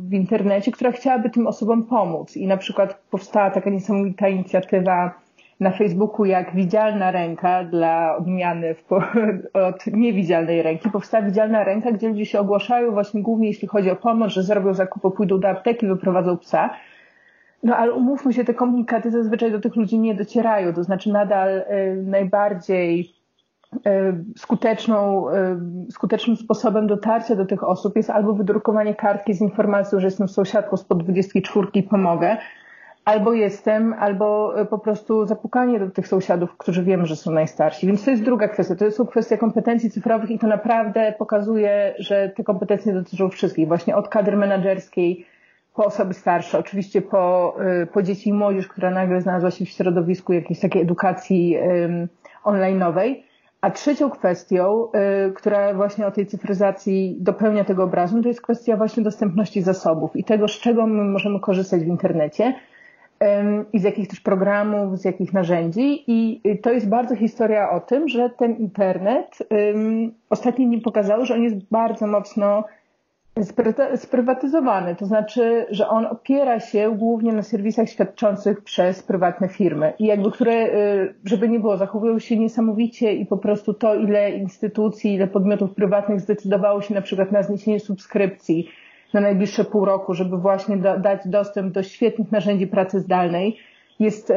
w internecie, która chciałaby tym osobom pomóc i na przykład powstała taka niesamowita inicjatywa na Facebooku jak widzialna ręka dla odmiany od niewidzialnej ręki. Powstała widzialna ręka, gdzie ludzie się ogłaszają właśnie głównie jeśli chodzi o pomoc, że zrobią zakupy, pójdą do apteki, wyprowadzą psa. No ale umówmy się, te komunikaty zazwyczaj do tych ludzi nie docierają, to znaczy nadal y, najbardziej y, skuteczną, y, skutecznym sposobem dotarcia do tych osób jest albo wydrukowanie kartki z informacją, że jestem sąsiadką spod 24 i pomogę, albo jestem, albo po prostu zapukanie do tych sąsiadów, którzy wiemy, że są najstarsi. Więc to jest druga kwestia. To jest kwestia kompetencji cyfrowych i to naprawdę pokazuje, że te kompetencje dotyczą wszystkich, właśnie od kadry menedżerskiej, po osoby starsze, oczywiście po, y, po dzieci i młodzież, która nagle znalazła się w środowisku jakiejś takiej edukacji um, online'owej. A trzecią kwestią, y, która właśnie o tej cyfryzacji dopełnia tego obrazu, to jest kwestia właśnie dostępności zasobów i tego, z czego my możemy korzystać w internecie i z jakich też programów, z jakich narzędzi. I to jest bardzo historia o tym, że ten internet ostatnio mi pokazał, że on jest bardzo mocno sprywatyzowany, to znaczy, że on opiera się głównie na serwisach świadczących przez prywatne firmy i jakby które, y, żeby nie było, zachowują się niesamowicie i po prostu to, ile instytucji, ile podmiotów prywatnych zdecydowało się na przykład na zniesienie subskrypcji na najbliższe pół roku, żeby właśnie da, dać dostęp do świetnych narzędzi pracy zdalnej, jest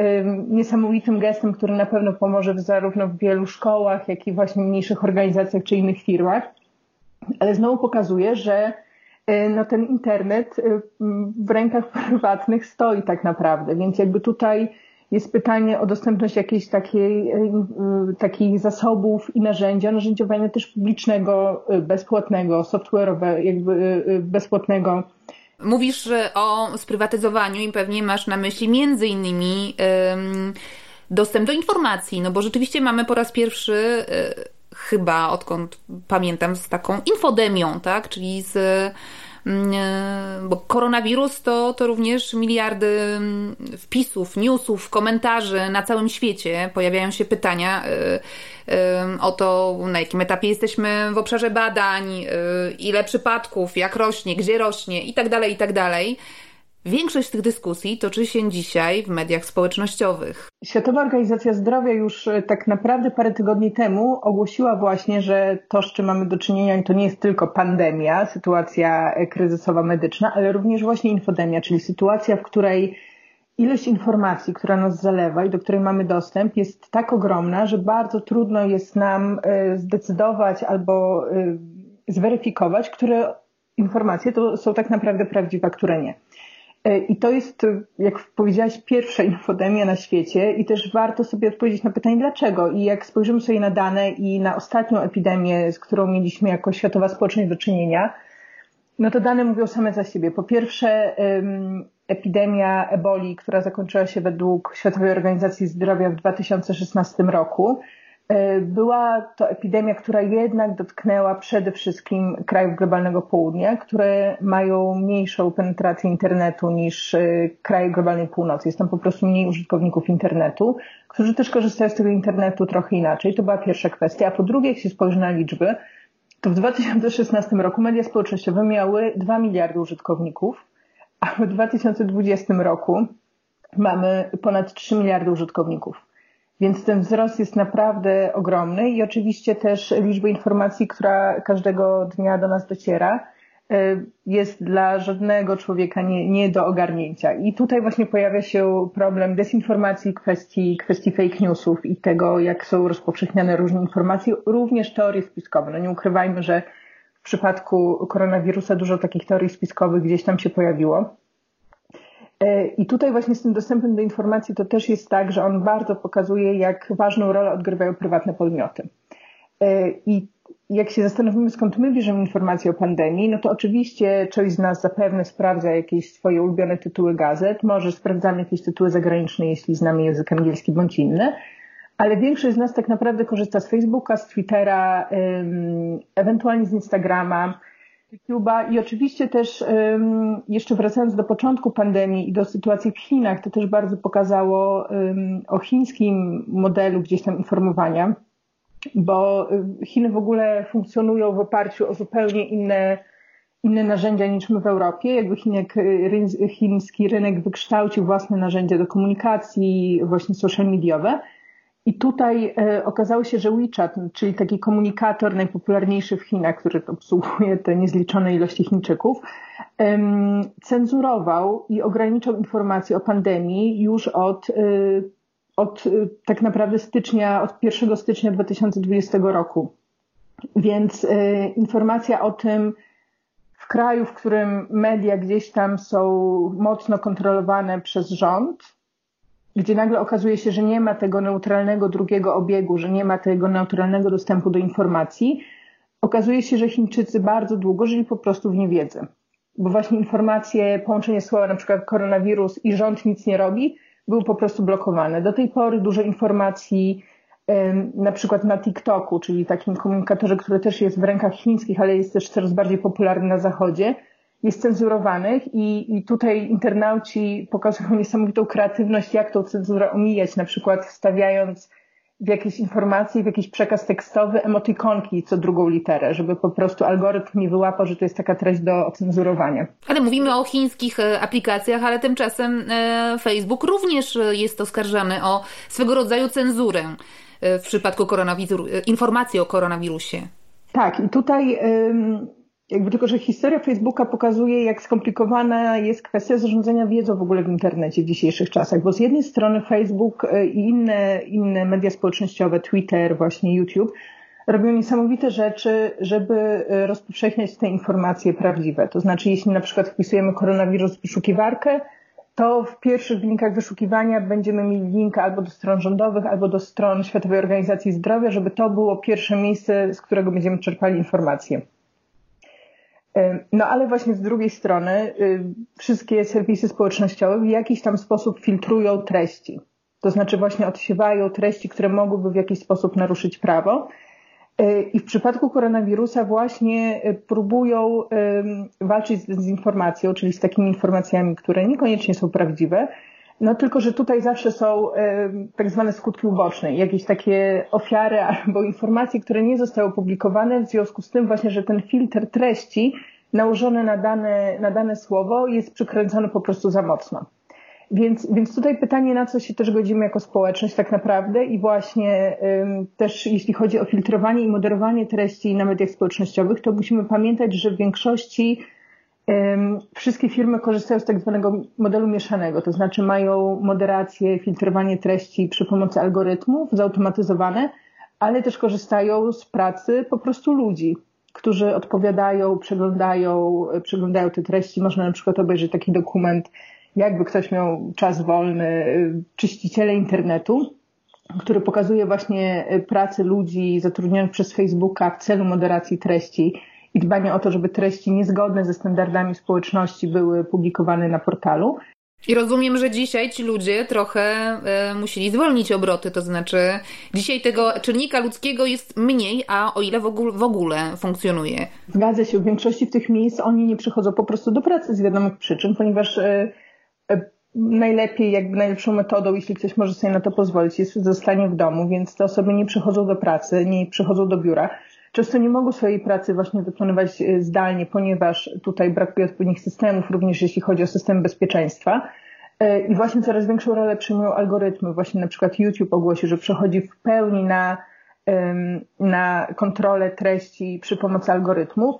niesamowitym gestem, który na pewno pomoże zarówno w wielu szkołach, jak i właśnie mniejszych organizacjach czy innych firmach. Ale znowu pokazuje, że E, no ten internet e, w rękach prywatnych stoi tak naprawdę, więc jakby tutaj jest pytanie o dostępność jakiejś takiej, e, takich zasobów i narzędzia, narzędziowania też publicznego, bezpłatnego, software'owe, jakby bezpłatnego. Mówisz o sprywatyzowaniu i pewnie masz na myśli między innymi dostęp do informacji, no bo rzeczywiście mamy po raz pierwszy chyba odkąd pamiętam z taką infodemią, tak, czyli z e, bo koronawirus to, to również miliardy mm, wpisów, newsów, komentarzy na całym świecie. Pojawiają się pytania e, e, o to, na jakim etapie jesteśmy w obszarze badań, ile przypadków, jak rośnie, gdzie rośnie itd., tak itd. Większość tych dyskusji toczy się dzisiaj w mediach społecznościowych. Światowa Organizacja Zdrowia już e, tak naprawdę parę tygodni temu ogłosiła właśnie, że to, z czym mamy do czynienia, to nie jest tylko pandemia, sytuacja e, kryzysowa medyczna, ale również właśnie infodemia, czyli sytuacja, w której ilość informacji, która nas zalewa i do której mamy dostęp, jest tak ogromna, że bardzo trudno jest nam e, zdecydować albo zweryfikować, które informacje to są tak naprawdę prawdziwe, a które nie. E, I to jest, jak powiedziałaś, pierwsza infodemia na świecie i też warto sobie odpowiedzieć na pytanie dlaczego. I jak spojrzymy sobie na dane i na ostatnią epidemię, z którą mieliśmy jako światowa społeczność do czynienia, no to dane mówią same za siebie. Po pierwsze, epidemia eboli, która zakończyła się według Światowej Organizacji Zdrowia w 2016 roku, E, była to epidemia, która jednak dotknęła przede wszystkim krajów globalnego południa, które mają mniejszą penetrację internetu niż e, kraje globalnej północy. Jest tam po prostu mniej użytkowników internetu, którzy też korzystają z tego internetu trochę inaczej. To była pierwsza kwestia. A po drugie, jak się spojrzy na liczby, to w 2016 roku media społecznościowe miały 2 miliardy użytkowników, a w 2020 roku mamy ponad 3 miliardy użytkowników. Więc ten wzrost jest naprawdę ogromny i oczywiście też liczba informacji, która każdego dnia do nas dociera, y, jest dla żadnego człowieka nie, nie do ogarnięcia. I tutaj właśnie pojawia się problem dezinformacji, kwestii, kwestii fake newsów i tego, jak są rozpowszechniane różne informacje, również teorie spiskowe. No nie ukrywajmy, że w przypadku koronawirusa dużo takich teorii spiskowych gdzieś tam się pojawiło. E, I tutaj właśnie z tym dostępem do informacji to też jest tak, że on bardzo pokazuje, jak ważną rolę odgrywają prywatne podmioty. E, I jak się zastanowimy, skąd my bierzemy informacje o pandemii, no to oczywiście część z nas zapewne sprawdza jakieś swoje ulubione tytuły gazet, może sprawdzamy jakieś tytuły zagraniczne, jeśli znamy język angielski bądź inny, ale większość z nas tak naprawdę korzysta z Facebooka, z Twittera, ewentualnie z Instagrama, YouTube'a i oczywiście też jeszcze wracając do początku pandemii i do sytuacji w Chinach, to też bardzo pokazało o chińskim modelu gdzieś tam informowania, bo Chiny w ogóle funkcjonują w oparciu o zupełnie inne, inne narzędzia niż my w Europie. Jakby Chinek, chiński rynek wykształcił własne narzędzia do komunikacji, właśnie social mediowe. I tutaj e, okazało się, że WeChat, czyli taki komunikator najpopularniejszy w Chinach, który obsługuje te niezliczone ilości Chińczyków, cenzurował i ograniczał informacje o pandemii już od, e, od e, tak naprawdę stycznia, od 1 stycznia 2020 roku. Więc informacja o tym, w kraju, w którym media gdzieś tam są mocno kontrolowane przez rząd, gdzie nagle okazuje się, że nie ma tego neutralnego drugiego obiegu, że nie ma tego neutralnego dostępu do informacji, okazuje się, że Chińczycy bardzo długo żyli po prostu w niewiedzy. Bo właśnie informacje, połączenie słowa na przykład koronawirus i rząd nic nie robi, były po prostu blokowane. Do tej pory dużo informacji na przykład na TikToku, czyli takim komunikatorze, który też jest w rękach chińskich, ale jest też coraz bardziej popularny na zachodzie, jest cenzurowanych i, i tutaj internauci pokazują niesamowitą kreatywność, jak tą cenzurę omijać, na przykład wstawiając w jakieś informacje, w jakiś przekaz tekstowy emotikonki co drugą literę, żeby po prostu algorytm nie wyłapał, że to jest taka treść do ocenzurowania. Ale mówimy o chińskich e, aplikacjach, ale tymczasem e, Facebook również jest oskarżany o swego rodzaju cenzurę e, w przypadku informacji o koronawirusie. Tak, i tutaj jakby tylko, że historia Facebooka pokazuje, jak skomplikowana jest kwestia zarządzania wiedzą w ogóle w internecie w dzisiejszych czasach, bo z jednej strony Facebook e, i inne, inne media społecznościowe, Twitter, właśnie YouTube, robią niesamowite rzeczy, żeby e, rozpowszechniać te informacje prawdziwe. To znaczy, jeśli na przykład wpisujemy koronawirus w wyszukiwarkę, to w pierwszych linkach wyszukiwania będziemy mieli link albo do stron rządowych, albo do stron Światowej Organizacji Zdrowia, żeby to było pierwsze miejsce, z którego będziemy czerpali informacje. No ale właśnie z drugiej strony wszystkie serwisy społecznościowe w jakiś tam sposób filtrują treści. To znaczy właśnie odsiewają treści, które mogłyby w jakiś sposób naruszyć prawo. Y, I w przypadku koronawirusa właśnie y, próbują walczyć z dezinformacją, czyli z takimi informacjami, które niekoniecznie są prawdziwe, no tylko, że tutaj zawsze są tak zwane skutki uboczne, jakieś takie ofiary albo informacje, które nie zostały opublikowane w związku z tym właśnie, że ten filtr treści nałożony na dane, na dane słowo jest przykręcony po prostu za mocno. Więc, więc tutaj pytanie, na co się też godzimy jako społeczność tak naprawdę i właśnie ym, też jeśli chodzi o filtrowanie i moderowanie treści na mediach społecznościowych, to musimy pamiętać, że w większości wszystkie firmy korzystają z tak zwanego modelu mieszanego, to znaczy mają moderację, filtrowanie treści przy pomocy algorytmów zautomatyzowane, ale też korzystają z pracy po prostu ludzi, którzy odpowiadają, przeglądają, przeglądają te treści. Można na przykład obejrzeć taki dokument, jakby ktoś miał czas wolny, czyściciele internetu, który pokazuje właśnie pracę ludzi zatrudnionych przez Facebooka w celu moderacji treści i dbanie o to, żeby treści niezgodne ze standardami społeczności były publikowane na portalu. I rozumiem, że dzisiaj ci ludzie trochę e, musieli zwolnić obroty, to znaczy dzisiaj tego czynnika ludzkiego jest mniej, a o ile w ogóle, w ogóle funkcjonuje. Zgadza się, w większości tych miejsc oni nie przychodzą po prostu do pracy z wiadomych przyczyn, ponieważ e, e, najlepiej, jakby najlepszą metodą, jeśli ktoś może sobie na to pozwolić, jest zostanie w domu, więc te osoby nie przychodzą do pracy, nie przychodzą do biura często nie mogą swojej pracy właśnie wykonywać e, zdalnie, ponieważ tutaj brakuje odpowiednich systemów, również jeśli chodzi o system bezpieczeństwa. E, I właśnie coraz większą rolę przyjmują algorytmy. Właśnie na przykład YouTube ogłosił, że przechodzi w pełni na, na kontrolę treści przy pomocy algorytmów,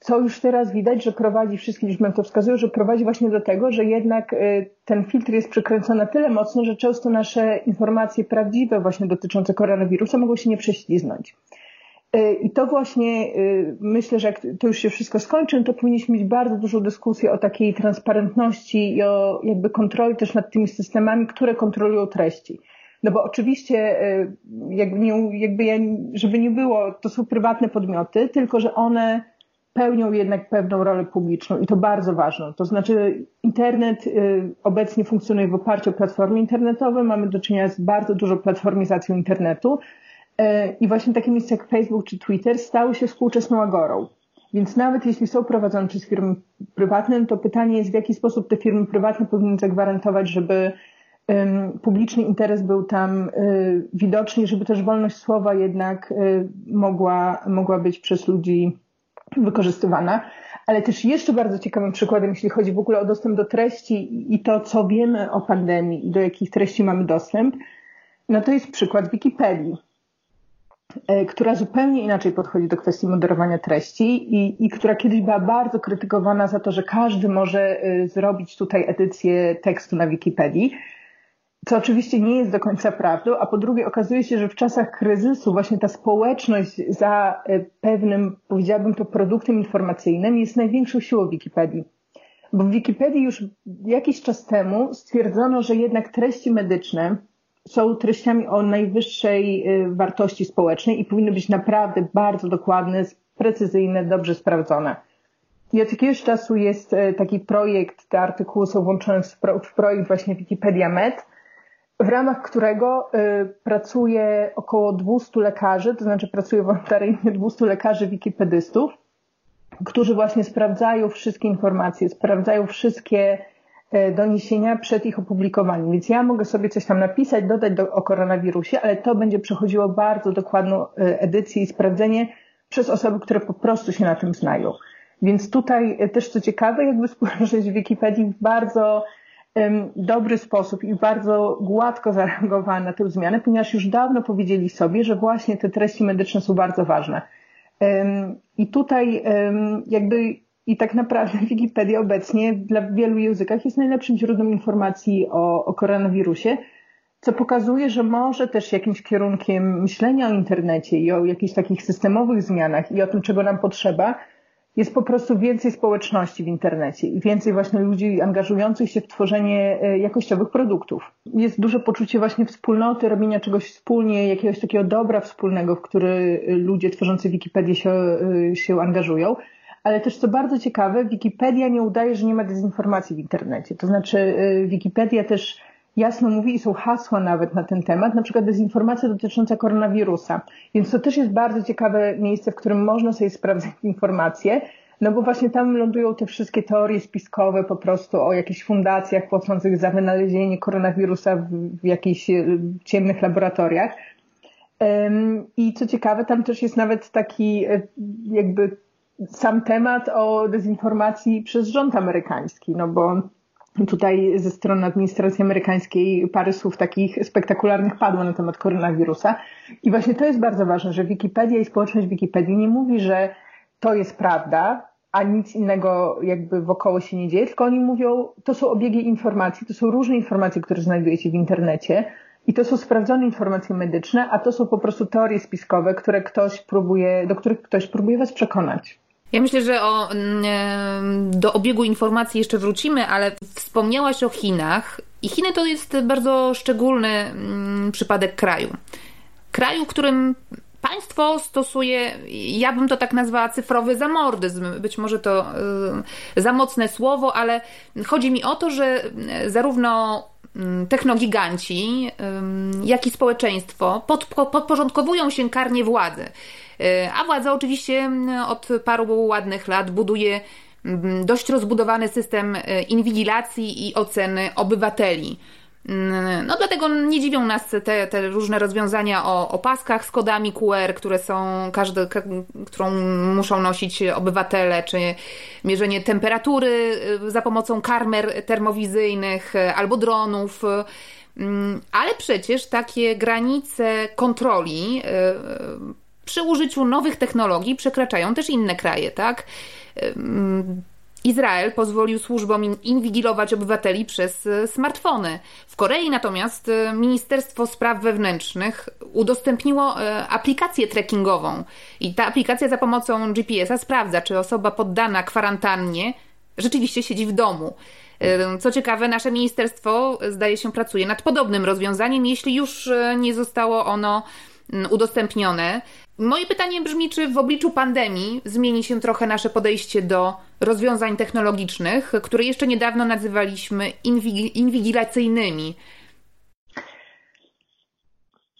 co już teraz widać, że prowadzi, wszystkie liczby to wskazują, że prowadzi właśnie do tego, że jednak e, ten filtr jest przykręcony na tyle mocno, że często nasze informacje prawdziwe właśnie dotyczące koronawirusa mogą się nie prześliznąć. E, I to właśnie e, myślę, że jak to już się wszystko skończy, to powinniśmy mieć bardzo dużą dyskusję o takiej transparentności i o jakby kontroli też nad tymi systemami, które kontrolują treści. No bo oczywiście, e, jakby, nie, jakby ja, żeby nie było, to są prywatne podmioty, tylko że one pełnią jednak pewną rolę publiczną i to bardzo ważną. To znaczy internet obecnie funkcjonuje w oparciu o platformy internetowe, mamy do czynienia z bardzo dużą platformizacją internetu, I właśnie takie miejsca jak Facebook czy Twitter stały się współczesną agorą. Więc nawet jeśli są prowadzone przez firmy prywatne, to pytanie jest, w jaki sposób te firmy prywatne powinny zagwarantować, żeby publiczny interes był tam y, widoczny, żeby też wolność słowa jednak y, mogła, mogła być przez ludzi wykorzystywana. Ale też jeszcze bardzo ciekawym przykładem, jeśli chodzi w ogóle o dostęp do treści i to, co wiemy o pandemii i do jakich treści mamy dostęp, No to jest przykład Wikipedii, e, która zupełnie inaczej podchodzi do kwestii moderowania treści i, i która kiedyś była bardzo krytykowana za to, że każdy może e, zrobić tutaj edycję tekstu na Wikipedii co oczywiście nie jest do końca prawdą, a po drugie okazuje się, że w czasach kryzysu właśnie ta społeczność za e, pewnym, powiedziałabym to, produktem informacyjnym jest największą siłą Wikipedii. Bo w Wikipedii już jakiś czas temu stwierdzono, że jednak treści medyczne są treściami o najwyższej e, wartości społecznej i powinny być naprawdę bardzo dokładne, precyzyjne, dobrze sprawdzone. I od jakiegoś czasu jest e, taki projekt, te artykuły są włączone w projekt właśnie Wikipedia Med, w ramach którego y, pracuje około 200 lekarzy, to znaczy pracuje wolontaryjnie 200 lekarzy wikipedystów, którzy właśnie sprawdzają wszystkie informacje, sprawdzają wszystkie y, doniesienia przed ich opublikowaniem. Więc ja mogę sobie coś tam napisać, dodać do, o koronawirusie, ale to będzie przechodziło bardzo dokładną y, edycję i sprawdzenie przez osoby, które po prostu się na tym znają. Więc tutaj y, też co ciekawe, jakby w Wikipedii w bardzo dobry sposób i bardzo gładko zareagowała na tę zmianę, ponieważ już dawno powiedzieli sobie, że właśnie te treści medyczne są bardzo ważne. I tutaj jakby i tak naprawdę Wikipedia obecnie dla wielu językach jest najlepszym źródłem informacji o, o koronawirusie, co pokazuje, że może też jakimś kierunkiem myślenia o internecie i o jakichś takich systemowych zmianach i o tym, czego nam potrzeba, jest po prostu więcej społeczności w internecie i więcej właśnie ludzi angażujących się w tworzenie e, jakościowych produktów. Jest duże poczucie właśnie wspólnoty, robienia czegoś wspólnie, jakiegoś takiego dobra wspólnego, w który e, ludzie tworzący Wikipedię się, e, się angażują. Ale też co bardzo ciekawe, Wikipedia nie udaje, że nie ma dezinformacji w internecie. To znaczy Wikipedia też jasno mówi i są hasła nawet na ten temat, na przykład dezinformacja dotycząca koronawirusa. Więc to też jest bardzo ciekawe miejsce, w którym można sobie sprawdzać informacje, no bo właśnie tam lądują te wszystkie teorie spiskowe po prostu o jakichś fundacjach płacących za wynalezienie koronawirusa w, w jakichś e, ciemnych laboratoriach. I co ciekawe, tam też jest nawet taki e, jakby sam temat o dezinformacji przez rząd amerykański, no bo Tutaj ze strony administracji amerykańskiej parę słów takich spektakularnych padło na temat koronawirusa. I właśnie to jest bardzo ważne, że Wikipedia i społeczność Wikipedii nie mówi, że to jest prawda, a nic innego jakby wokoło się nie dzieje, tylko oni mówią, to są obiegi informacji, to są różne informacje, które znajdujecie w internecie i to są sprawdzone informacje medyczne, a to są po prostu teorie spiskowe, które ktoś próbuje, do których ktoś próbuje was przekonać. Ja myślę, że o, mm, do obiegu informacji jeszcze wrócimy, ale wspomniałaś o Chinach i Chiny to jest bardzo szczególny mm, przypadek kraju. Kraju, którym państwo stosuje, ja bym to tak nazwała cyfrowy zamordyzm. Być może to y, za mocne słowo, ale chodzi mi o to, że zarówno mm, technogiganci, jak i społeczeństwo podporządkowują się karnie władzy. E, a władza oczywiście od paru ładnych lat buduje dość rozbudowany system e, inwigilacji i oceny obywateli. No dlatego nie dziwią nas te, te różne rozwiązania o, o paskach z kodami QR, które są każdy, którą muszą nosić obywatele, czy mierzenie temperatury e, za pomocą karmer termowizyjnych albo dronów. Ale przecież takie granice kontroli przy użyciu nowych technologii przekraczają też inne kraje, tak? Izrael pozwolił służbom inwigilować obywateli przez e, smartfony. W Korei natomiast e, Ministerstwo Spraw Wewnętrznych udostępniło e, aplikację trekkingową i ta aplikacja za pomocą GPS-a sprawdza, czy osoba poddana kwarantannie rzeczywiście siedzi w domu. Co ciekawe, nasze ministerstwo zdaje się pracuje nad podobnym rozwiązaniem, jeśli już nie zostało ono udostępnione. Moje pytanie brzmi, czy w obliczu pandemii zmieni się trochę nasze podejście do rozwiązań technologicznych, które jeszcze niedawno nazywaliśmy inwigilacyjnymi?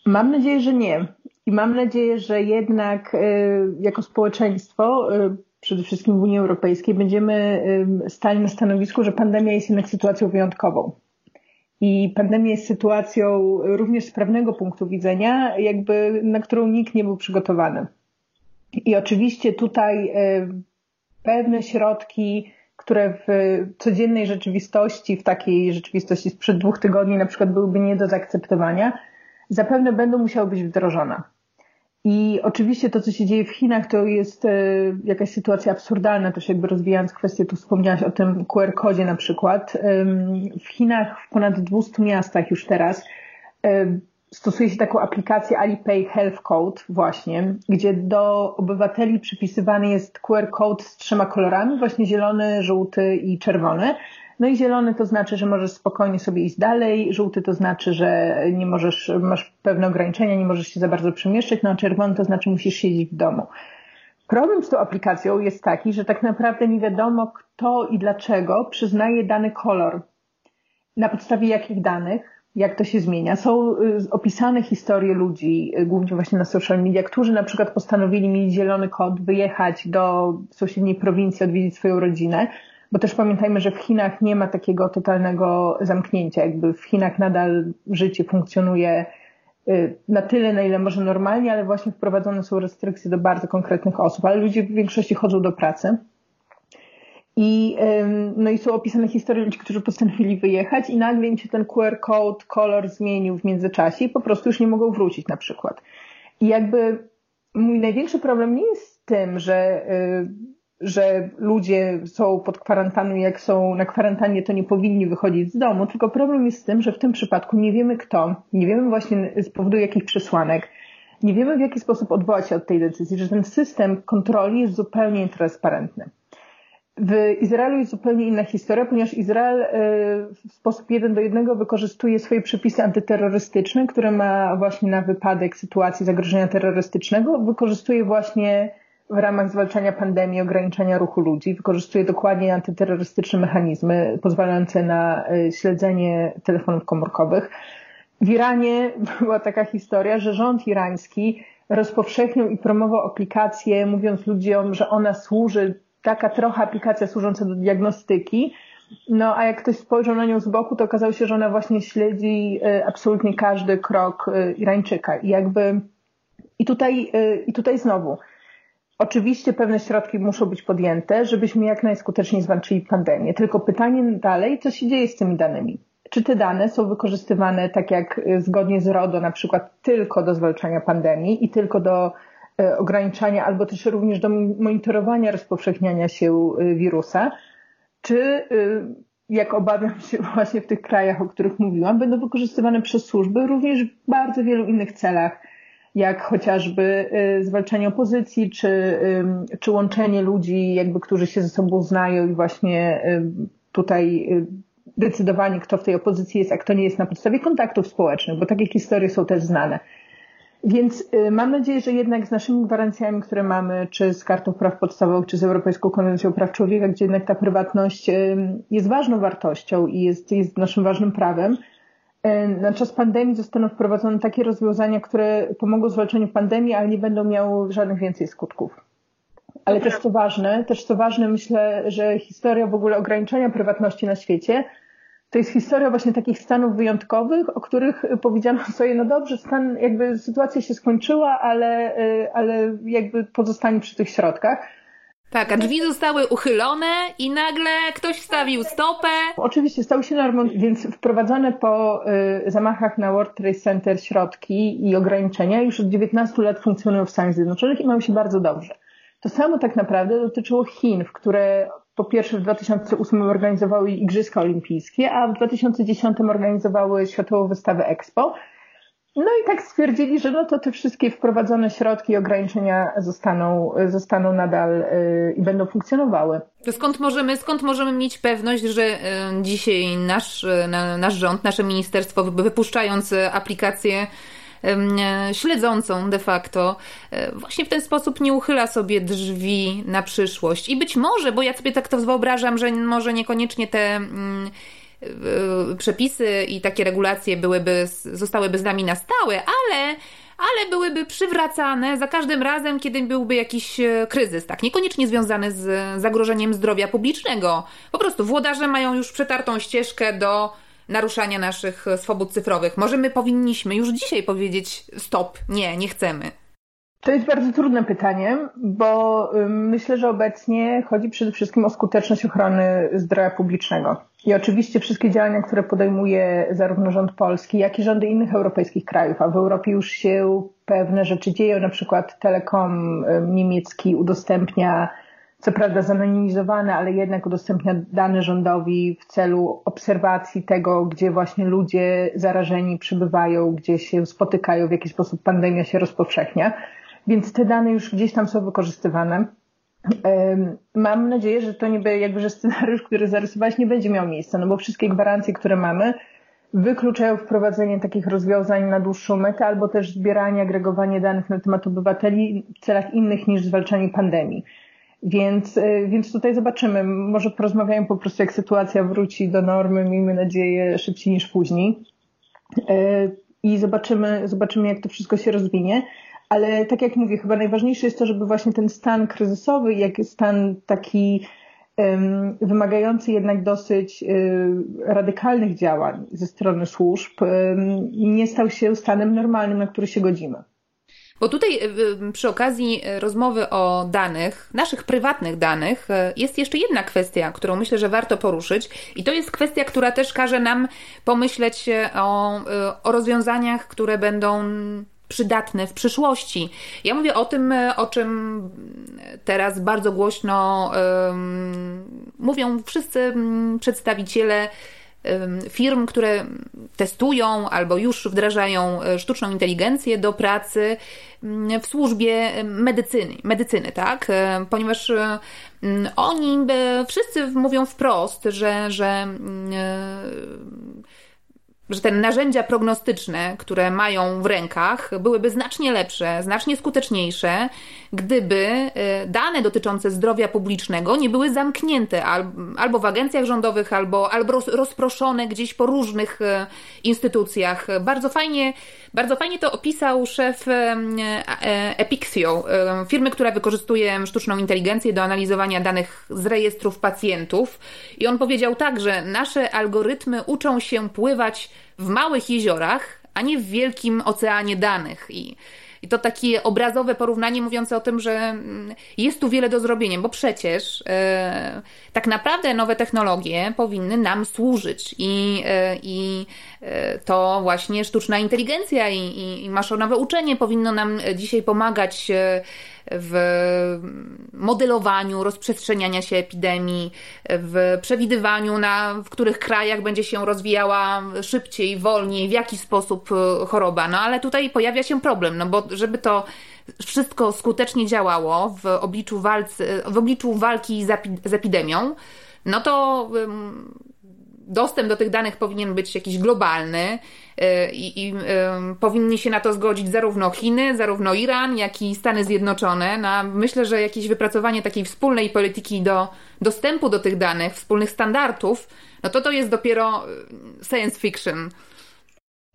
Mam nadzieję, że nie. I mam nadzieję, że jednak y, jako społeczeństwo, y, przede wszystkim w Unii Europejskiej, będziemy y, stali na stanowisku, że pandemia jest jednak sytuacją wyjątkową i pandemia jest sytuacją również z prawnego punktu widzenia, jakby na którą nikt nie był przygotowany. I oczywiście tutaj e, pewne środki, które w codziennej rzeczywistości, w takiej rzeczywistości sprzed dwóch tygodni na przykład byłyby nie do zaakceptowania, zapewne będą musiały być wdrożone. I oczywiście to, co się dzieje w Chinach, to jest e, jakaś sytuacja absurdalna, też jakby rozwijając kwestię, tu wspomniałaś o tym QR-kodzie na przykład. W Chinach w ponad 200 miastach już teraz stosuje się taką aplikację Alipay Health Code właśnie, gdzie do obywateli przypisywany jest QR code z trzema kolorami, właśnie zielony, żółty i czerwony. No i zielony to znaczy, że możesz spokojnie sobie iść dalej, żółty to znaczy, że nie możesz, masz pewne ograniczenia, nie możesz się za bardzo przemieszczać, no a czerwony to znaczy musisz siedzieć w domu. Problem z tą aplikacją jest taki, że tak naprawdę nie wiadomo kto i dlaczego przyznaje dany kolor. Na podstawie jakich danych, jak to się zmienia. Są y, opisane historie ludzi, y, głównie właśnie na social media, którzy na przykład postanowili mieć zielony kod, wyjechać do sąsiedniej prowincji, odwiedzić swoją rodzinę, bo też pamiętajmy, że w Chinach nie ma takiego totalnego zamknięcia. Jakby w Chinach nadal życie funkcjonuje y, na tyle, na ile może normalnie, ale właśnie wprowadzone są restrykcje do bardzo konkretnych osób, ale ludzie w większości chodzą do pracy. I, no i są opisane historie ludzi, którzy postanowili wyjechać i nagle im się ten QR code, kolor zmienił w międzyczasie i po prostu już nie mogą wrócić na przykład. I jakby mój największy problem nie jest z tym, że, y, że ludzie są pod kwarantanną, jak są na kwarantannie, to nie powinni wychodzić z domu, tylko problem jest z tym, że w tym przypadku nie wiemy kto, nie wiemy właśnie z powodu jakich przesłanek, nie wiemy w jaki sposób odwołać się od tej decyzji, że ten system kontroli jest zupełnie nietransparentny. W Izraelu jest zupełnie inna historia, ponieważ Izrael e, w sposób jeden do jednego wykorzystuje swoje przepisy antyterrorystyczne, które ma właśnie na wypadek sytuacji zagrożenia terrorystycznego, wykorzystuje właśnie w ramach zwalczania pandemii, ograniczania ruchu ludzi, wykorzystuje dokładnie antyterrorystyczne mechanizmy pozwalające na e, śledzenie telefonów komórkowych. W Iranie była taka historia, że rząd irański rozpowszechnił i promował aplikację, mówiąc ludziom, że ona służy taka trochę aplikacja służąca do diagnostyki. No a jak ktoś spojrzał na nią z boku, to okazało się, że ona właśnie śledzi e, absolutnie każdy krok e, Irańczyka. I jakby i tutaj, i tutaj znowu, oczywiście pewne środki muszą być podjęte, żebyśmy jak najskuteczniej zwalczyli pandemię. Tylko pytanie dalej, co się dzieje z tymi danymi? Czy te dane są wykorzystywane tak jak zgodnie z RODO, na przykład tylko do zwalczania pandemii i tylko do E, ograniczania albo też również do monitorowania rozpowszechniania się e, wirusa, czy jak obawiam się właśnie w tych krajach, o których mówiłam, będą wykorzystywane przez służby również w bardzo wielu innych celach, jak chociażby zwalczanie opozycji, czy, czy łączenie ludzi, jakby, którzy się ze sobą znają i właśnie tutaj decydowanie, kto w tej opozycji jest, a kto nie jest na podstawie kontaktów społecznych, bo takie historie są też znane. Więc y, mam nadzieję, że jednak z naszymi gwarancjami, które mamy, czy z Kartą Praw Podstawowych, czy z Europejską Konwencją Praw Człowieka, gdzie jednak ta prywatność y, jest ważną wartością i jest, jest naszym ważnym prawem, y, na czas pandemii zostaną wprowadzone takie rozwiązania, które pomogą w zwalczaniu pandemii, ale nie będą miały żadnych więcej skutków. Ale też co ważne, też co ważne, myślę, że historia w ogóle ograniczenia prywatności na świecie to jest historia właśnie takich stanów wyjątkowych, o których powiedziano sobie, no dobrze, stan, jakby sytuacja się skończyła, ale, y, ale jakby pozostanie przy tych środkach. Tak, a drzwi zostały uchylone i nagle ktoś wstawił stopę. Oczywiście stał się normą, więc wprowadzone po y, zamachach na World Trade Center środki i ograniczenia już od 19 lat funkcjonują w Stanach Zjednoczonych i mają się bardzo dobrze. To samo tak naprawdę dotyczyło Chin, w które po pierwsze w 2008 organizowały Igrzyska Olimpijskie, a w 2010 organizowały Światową Wystawę Expo. No i tak stwierdzili, że no to te wszystkie wprowadzone środki i ograniczenia zostaną, zostaną nadal yy, i będą funkcjonowały. Skąd możemy, skąd możemy mieć pewność, że yy, dzisiaj nasz, yy, nasz rząd, nasze ministerstwo wypuszczając aplikację śledzącą de facto, właśnie w ten sposób nie uchyla sobie drzwi na przyszłość. I być może, bo ja sobie tak to wyobrażam, że może niekoniecznie te mm, przepisy i takie regulacje byłyby, zostałyby z nami na stałe, ale ale byłyby przywracane za każdym razem, kiedy byłby jakiś kryzys, tak? Niekoniecznie związany z zagrożeniem zdrowia publicznego. Po prostu włodarze mają już przetartą ścieżkę do naruszania naszych swobód cyfrowych. Może my powinniśmy już dzisiaj powiedzieć stop, nie, nie chcemy. To jest bardzo trudne pytanie, bo myślę, że obecnie chodzi przede wszystkim o skuteczność ochrony zdrowia publicznego. I oczywiście wszystkie działania, które podejmuje zarówno rząd polski, jak i rządy innych europejskich krajów, a w Europie już się pewne rzeczy dzieją, na przykład Telekom niemiecki udostępnia co prawda zanonimizowane, ale jednak udostępnia dane rządowi w celu obserwacji tego, gdzie właśnie ludzie zarażeni przybywają, gdzie się spotykają, w jaki sposób pandemia się rozpowszechnia. Więc te dane już gdzieś tam są wykorzystywane. Mam nadzieję, że to niby jakby, że scenariusz, który zarysowałeś nie będzie miał miejsca, no bo wszystkie gwarancje, które mamy, wykluczają wprowadzenie takich rozwiązań na dłuższą metę albo też zbieranie, agregowanie danych na temat obywateli w celach innych niż zwalczanie pandemii. Więc, e, więc tutaj zobaczymy. Może porozmawiają po prostu, jak sytuacja wróci do normy, miejmy nadzieję, szybciej niż później. E, I zobaczymy, zobaczymy, jak to wszystko się rozwinie. Ale tak jak mówię, chyba najważniejsze jest to, żeby właśnie ten stan kryzysowy, jak stan taki wymagający jednak dosyć um, radykalnych działań ze strony służb, nie stał się stanem normalnym, na który się godzimy. Bo tutaj przy okazji rozmowy o danych, naszych prywatnych danych, jest jeszcze jedna kwestia, którą myślę, że warto poruszyć, i to jest kwestia, która też każe nam pomyśleć o, o rozwiązaniach, które będą przydatne w przyszłości. Ja mówię o tym, o czym teraz bardzo głośno um, mówią wszyscy przedstawiciele firm, które testują albo już wdrażają e, sztuczną inteligencję do pracy w służbie medycyny, medycyny tak? E, ponieważ oni wszyscy mówią wprost, że, że że te narzędzia prognostyczne, które mają w rękach, byłyby znacznie lepsze, znacznie skuteczniejsze, gdyby e, dane dotyczące zdrowia publicznego nie były zamknięte albo w agencjach rządowych, albo, albo rozproszone gdzieś po różnych e, instytucjach. Bardzo fajnie, bardzo fajnie to opisał szef e, Epixio, firmy, która wykorzystuje sztuczną inteligencję do analizowania danych z rejestrów pacjentów. I on powiedział tak, że nasze algorytmy uczą się pływać w małych jeziorach, a nie w wielkim oceanie danych. I, i to takie obrazowe porównanie mówiące o tym, że mm, jest tu wiele do zrobienia, bo przecież e, tak naprawdę nowe technologie powinny nam służyć i, e, i e, to właśnie sztuczna inteligencja i, i, i maszynowe uczenie powinno nam dzisiaj pomagać e, w modelowaniu rozprzestrzeniania się epidemii, w przewidywaniu, na, w których krajach będzie się rozwijała szybciej, wolniej, w jaki sposób e, choroba. No ale tutaj pojawia się problem, no bo żeby to wszystko skutecznie działało w obliczu, walcy, w obliczu walki z, z epidemią, no to dostęp do tych danych powinien być jakiś globalny i, i powinni się na to zgodzić zarówno Chiny, zarówno Iran, jak i Stany Zjednoczone. No, myślę, że jakieś wypracowanie takiej wspólnej polityki do dostępu do tych danych, wspólnych standardów, no to to jest dopiero y, science fiction.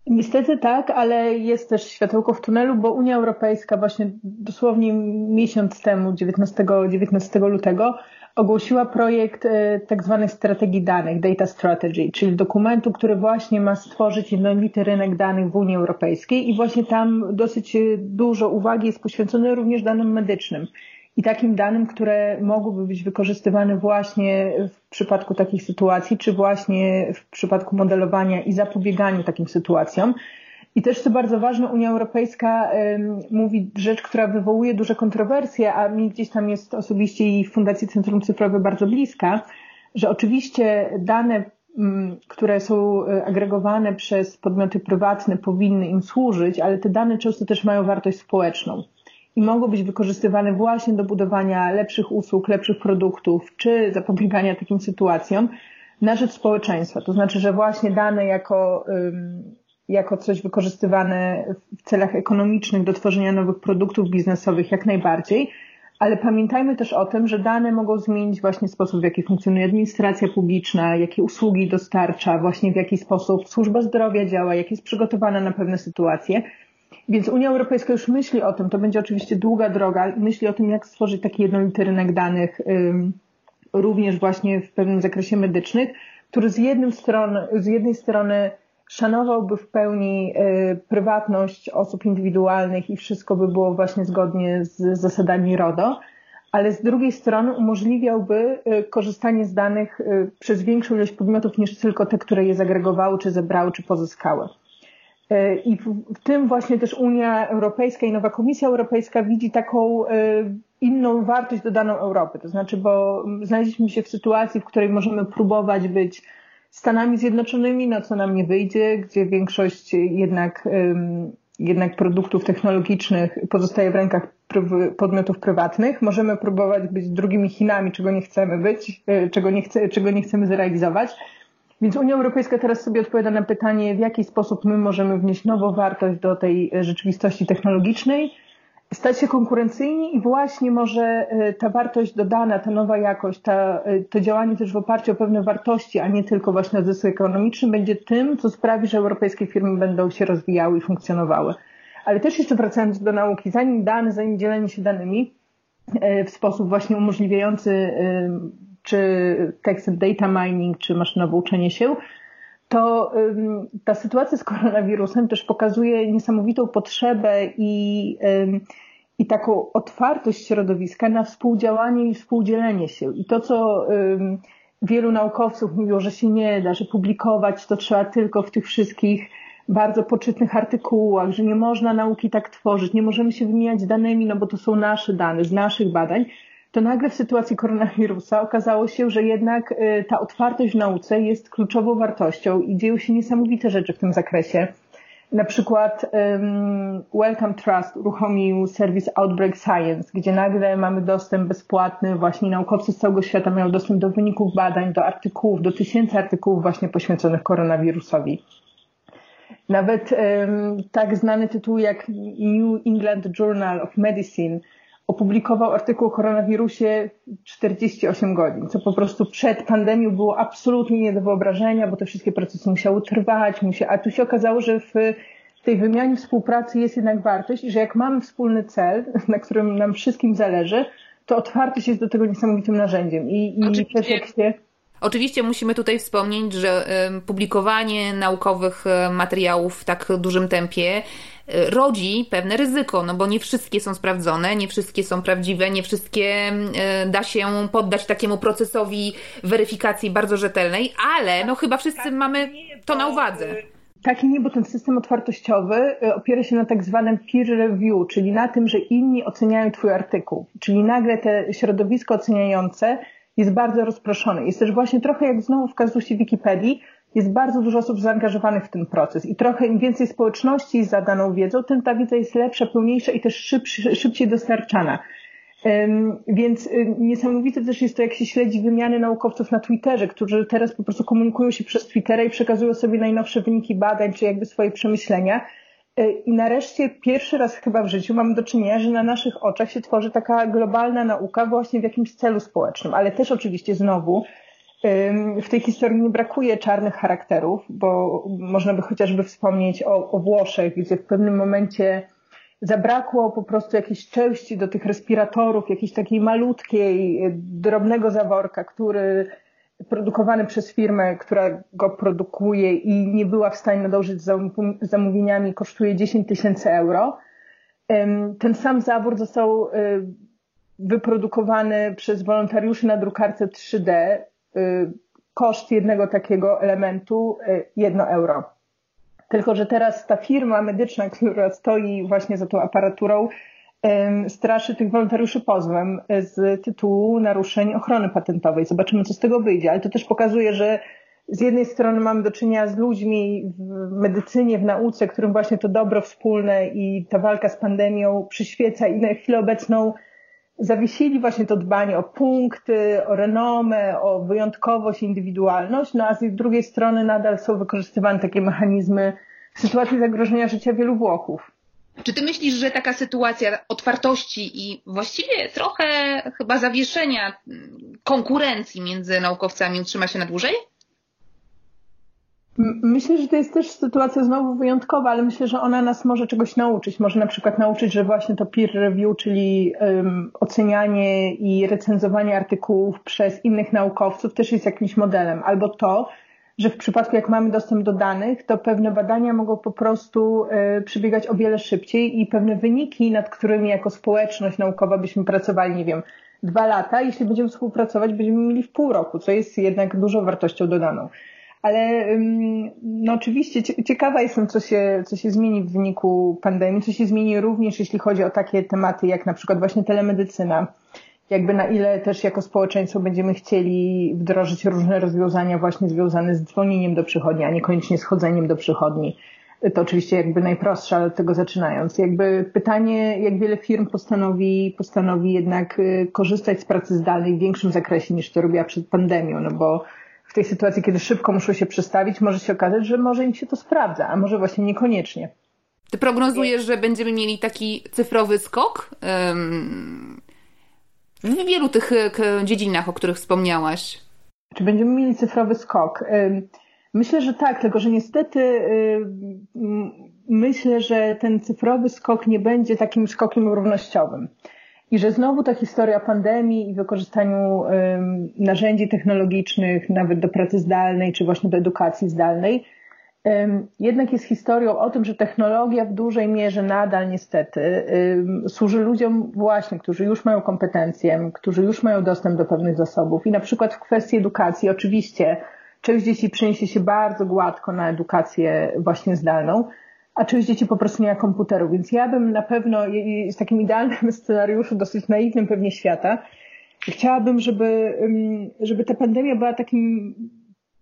Niestety tak, ale jest też światełko w tunelu, bo Unia Europejska właśnie dosłownie miesiąc temu, 19, 19 lutego, ogłosiła projekt e, tak zwanej strategii danych, Data Strategy, czyli dokumentu, który właśnie ma stworzyć jednolity rynek danych w Unii Europejskiej i właśnie tam dosyć e, dużo uwagi jest poświęcone również danym medycznym i takim danym, które mogłyby być wykorzystywane właśnie w przypadku takich sytuacji, czy właśnie w przypadku modelowania i zapobieganiu takim sytuacjom. I też co bardzo ważne, Unia Europejska mówi rzecz, która wywołuje duże kontrowersje, a mi gdzieś tam jest osobiście i Fundacji Centrum Cyfrowe bardzo bliska, że oczywiście dane, które są e, agregowane przez podmioty prywatne powinny im służyć, ale te dane często też mają wartość społeczną i mogą być wykorzystywane właśnie do budowania lepszych usług, lepszych produktów, czy zapobiegania takim sytuacjom na rzecz społeczeństwa. To znaczy, że właśnie dane jako jako coś wykorzystywane w celach ekonomicznych do tworzenia nowych produktów biznesowych jak najbardziej, ale pamiętajmy też o tym, że dane mogą zmienić właśnie sposób, w jaki funkcjonuje administracja publiczna, jakie usługi dostarcza, właśnie w jaki sposób służba zdrowia działa, jak jest przygotowana na pewne sytuacje. Więc Unia Europejska już myśli o tym, to będzie oczywiście długa droga, myśli o tym, jak stworzyć taki jednolity rynek danych, również właśnie w pewnym zakresie medycznych, który z, jednym stron, z jednej strony szanowałby w pełni y, prywatność osób indywidualnych i wszystko by było właśnie zgodnie z zasadami RODO, ale z drugiej strony umożliwiałby y, korzystanie z danych y, przez większą ilość podmiotów niż tylko te, które je zagregowały, czy zebrały, czy pozyskały. I w, w tym właśnie też Unia Europejska i nowa Komisja Europejska widzi taką inną wartość dodaną Europy. To znaczy, bo znaleźliśmy się w sytuacji, w której możemy próbować być Stanami Zjednoczonymi, no co nam nie wyjdzie, gdzie większość jednak, jednak produktów technologicznych pozostaje w rękach podmiotów prywatnych. Możemy próbować być drugimi Chinami, czego nie chcemy być, e, czego nie, chce, czego nie chcemy zrealizować. Więc Unia Europejska teraz sobie odpowiada na pytanie, w jaki sposób my możemy wnieść nową wartość do tej rzeczywistości technologicznej, stać się konkurencyjni i właśnie może e, ta wartość dodana, ta nowa jakość, ta, e, to działanie też w oparciu o pewne wartości, a nie tylko właśnie o zysk ekonomiczny, będzie tym, co sprawi, że europejskie firmy będą się rozwijały i funkcjonowały. Ale też jeszcze wracając do nauki, zanim dane, zanim dzielenie się danymi e, w sposób właśnie umożliwiający czy text data mining, czy maszynowe uczenie się, to ta sytuacja z koronawirusem też pokazuje niesamowitą potrzebę i, i taką otwartość środowiska na współdziałanie i współdzielenie się. I to, co wielu naukowców mówiło, że się nie da, że publikować to trzeba tylko w tych wszystkich bardzo poczytnych artykułach, że nie można nauki tak tworzyć, nie możemy się wymieniać danymi, no bo to są nasze dane z naszych badań to nagle w sytuacji koronawirusa okazało się, że jednak y, ta otwartość w nauce jest kluczową wartością i dzieją się niesamowite rzeczy w tym zakresie. Na przykład um, Welcome Trust uruchomił serwis Outbreak Science, gdzie nagle mamy dostęp bezpłatny, właśnie naukowcy z całego świata mają dostęp do wyników badań, do artykułów, do tysięcy artykułów właśnie poświęconych koronawirusowi. Nawet um, tak znany tytuł jak New England Journal of Medicine opublikował artykuł o koronawirusie 48 godzin, co po prostu przed pandemią było absolutnie nie do wyobrażenia, bo te wszystkie procesy musiały trwać, musia, a tu się okazało, że w tej wymianie współpracy jest jednak wartość i że jak mamy wspólny cel, na którym nam wszystkim zależy, to otwartość jest do tego niesamowitym narzędziem. I, i też jak się Oczywiście musimy tutaj wspomnieć, że publikowanie naukowych e, materiałów w tak dużym tempie e, rodzi pewne ryzyko, no bo nie wszystkie są sprawdzone, nie wszystkie są prawdziwe, nie wszystkie e, da się poddać takiemu procesowi weryfikacji bardzo rzetelnej, ale no chyba wszyscy mamy to na uwadze. Tak i nie, bo ten system otwartościowy opiera się na tak zwanym peer review, czyli na tym, że inni oceniają Twój artykuł. Czyli nagle te środowisko oceniające jest bardzo rozproszony. Jest też właśnie trochę jak znowu w kazusie Wikipedii, jest bardzo dużo osób zaangażowanych w ten proces i trochę im więcej społeczności za daną wiedzą, tym ta wiedza jest lepsza, pełniejsza i też szybciej, dostarczana. Więc y, niesamowite też jest to, jak się śledzi wymiany naukowców na Twitterze, którzy teraz po prostu komunikują się przez Twittera i przekazują sobie najnowsze wyniki badań, czy jakby swoje przemyślenia. E, I nareszcie pierwszy raz chyba w życiu mamy do czynienia, że na naszych oczach się tworzy taka globalna nauka właśnie w jakimś celu społecznym, ale też oczywiście znowu w tej historii nie brakuje czarnych charakterów, bo można by chociażby wspomnieć o, o Włoszech, gdzie w pewnym momencie zabrakło po prostu jakiejś części do tych respiratorów, jakiejś takiej malutkiej, drobnego zaworka, który produkowany przez firmę, która go produkuje i nie była w stanie nadążyć z zamówieniami, kosztuje 10 tysięcy euro. Ten sam zawór został e, wyprodukowany przez wolontariuszy na drukarce 3D. E, koszt jednego takiego elementu 1 e, euro. Tylko, że teraz ta firma medyczna, która stoi właśnie za tą aparaturą, straszy tych wolontariuszy pozwem z tytułu naruszeń ochrony patentowej. Zobaczymy, co z tego wyjdzie, ale to też pokazuje, że z jednej strony mamy do czynienia z ludźmi w medycynie, w nauce, którym właśnie to dobro wspólne i ta walka z pandemią przyświeca i na chwilę obecną zawiesili właśnie to dbanie o punkty, o renomę, o wyjątkowość, indywidualność, no a z drugiej strony nadal są wykorzystywane takie mechanizmy w sytuacji zagrożenia życia wielu Włochów. Czy ty myślisz, że taka sytuacja otwartości i właściwie trochę chyba zawieszenia konkurencji między naukowcami utrzyma się na dłużej? Myślę, że to jest też sytuacja znowu wyjątkowa, ale myślę, że ona nas może czegoś nauczyć. Może na przykład nauczyć, że właśnie to peer review, czyli um, ocenianie i recenzowanie artykułów przez innych naukowców też jest jakimś modelem. Albo to, że w przypadku jak mamy dostęp do danych, to pewne badania mogą po prostu y, przebiegać o wiele szybciej i pewne wyniki, nad którymi jako społeczność naukowa byśmy pracowali, nie wiem, dwa lata, jeśli będziemy współpracować, będziemy mieli w pół roku, co jest jednak dużą wartością dodaną. Ale no oczywiście ciekawa jestem, co się, co się zmieni w wyniku pandemii, co się zmieni również, jeśli chodzi o takie tematy jak na przykład właśnie telemedycyna. Jakby na ile też jako społeczeństwo będziemy chcieli wdrożyć różne rozwiązania właśnie związane z dzwonieniem do przychodni, a niekoniecznie z chodzeniem do przychodni. To oczywiście jakby najprostsze, ale od tego zaczynając. Jakby pytanie, jak wiele firm postanowi, postanowi jednak y, korzystać z pracy zdalnej w większym zakresie niż to robiła przed pandemią, no bo w tej sytuacji, kiedy szybko muszą się przestawić, może się okazać, że może im się to sprawdza, a może właśnie niekoniecznie. Ty prognozujesz, że będziemy mieli taki cyfrowy skok w wielu tych dziedzinach, o których wspomniałaś? Czy będziemy mieli cyfrowy skok? Myślę, że tak, tylko że niestety myślę, że ten cyfrowy skok nie będzie takim skokiem równościowym. I że znowu ta historia pandemii i wykorzystaniu narzędzi technologicznych, nawet do pracy zdalnej, czy właśnie do edukacji zdalnej, jednak jest historią o tym, że technologia w dużej mierze nadal niestety służy ludziom właśnie, którzy już mają kompetencje, którzy już mają dostęp do pewnych zasobów. I na przykład w kwestii edukacji oczywiście część dzieci przeniesie się bardzo gładko na edukację właśnie zdalną, a część dzieci po prostu nie ma komputeru. Więc ja bym na pewno, z takim idealnym scenariuszu, dosyć naiwnym pewnie świata, chciałabym, żeby, żeby ta pandemia była takim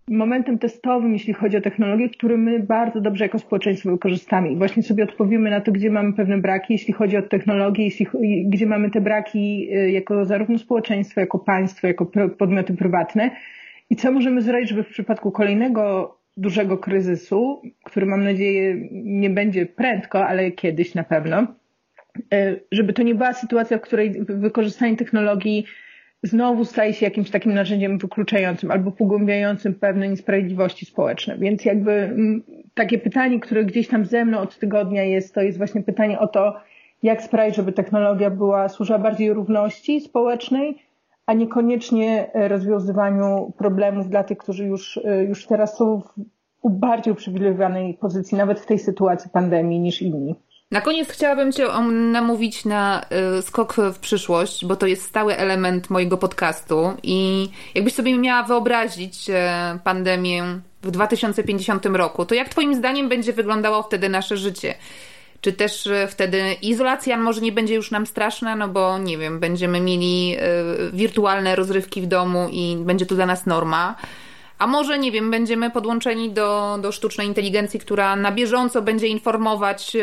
momentem testowym, jeśli chodzi o technologię, który my bardzo dobrze jako społeczeństwo wykorzystamy. I właśnie sobie odpowiemy na to, gdzie mamy pewne braki, jeśli chodzi o technologię, jeśli, gdzie mamy te braki y, jako zarówno społeczeństwo, jako państwo, jako podmioty prywatne. I co możemy zrobić, żeby w przypadku kolejnego dużego kryzysu, który mam nadzieję nie będzie prędko, ale kiedyś na pewno, e, żeby to nie była sytuacja, w której wykorzystanie technologii znowu staje się jakimś takim narzędziem wykluczającym albo pogłębiającym pewne niesprawiedliwości społeczne. Więc jakby mm, takie pytanie, które gdzieś tam ze mną od tygodnia jest, to jest właśnie pytanie o to, jak sprawić, żeby technologia była, służyła bardziej równości społecznej, a niekoniecznie e, rozwiązywaniu problemów dla tych, którzy już, e, już teraz są w bardziej uprzywilejowanej pozycji, nawet w tej sytuacji pandemii niż inni. Na koniec chciałabym Cię namówić na e, skok w przyszłość, bo to jest stały element mojego podcastu i jakbyś sobie miała wyobrazić pandemię w 2050 roku, to jak Twoim zdaniem będzie wyglądało wtedy nasze życie? Czy też e, wtedy izolacja może nie będzie już nam straszna, no bo nie wiem, będziemy mieli e, wirtualne rozrywki w domu i będzie to dla nas norma. A może, nie wiem, będziemy podłączeni do, do sztucznej inteligencji, która na bieżąco będzie informować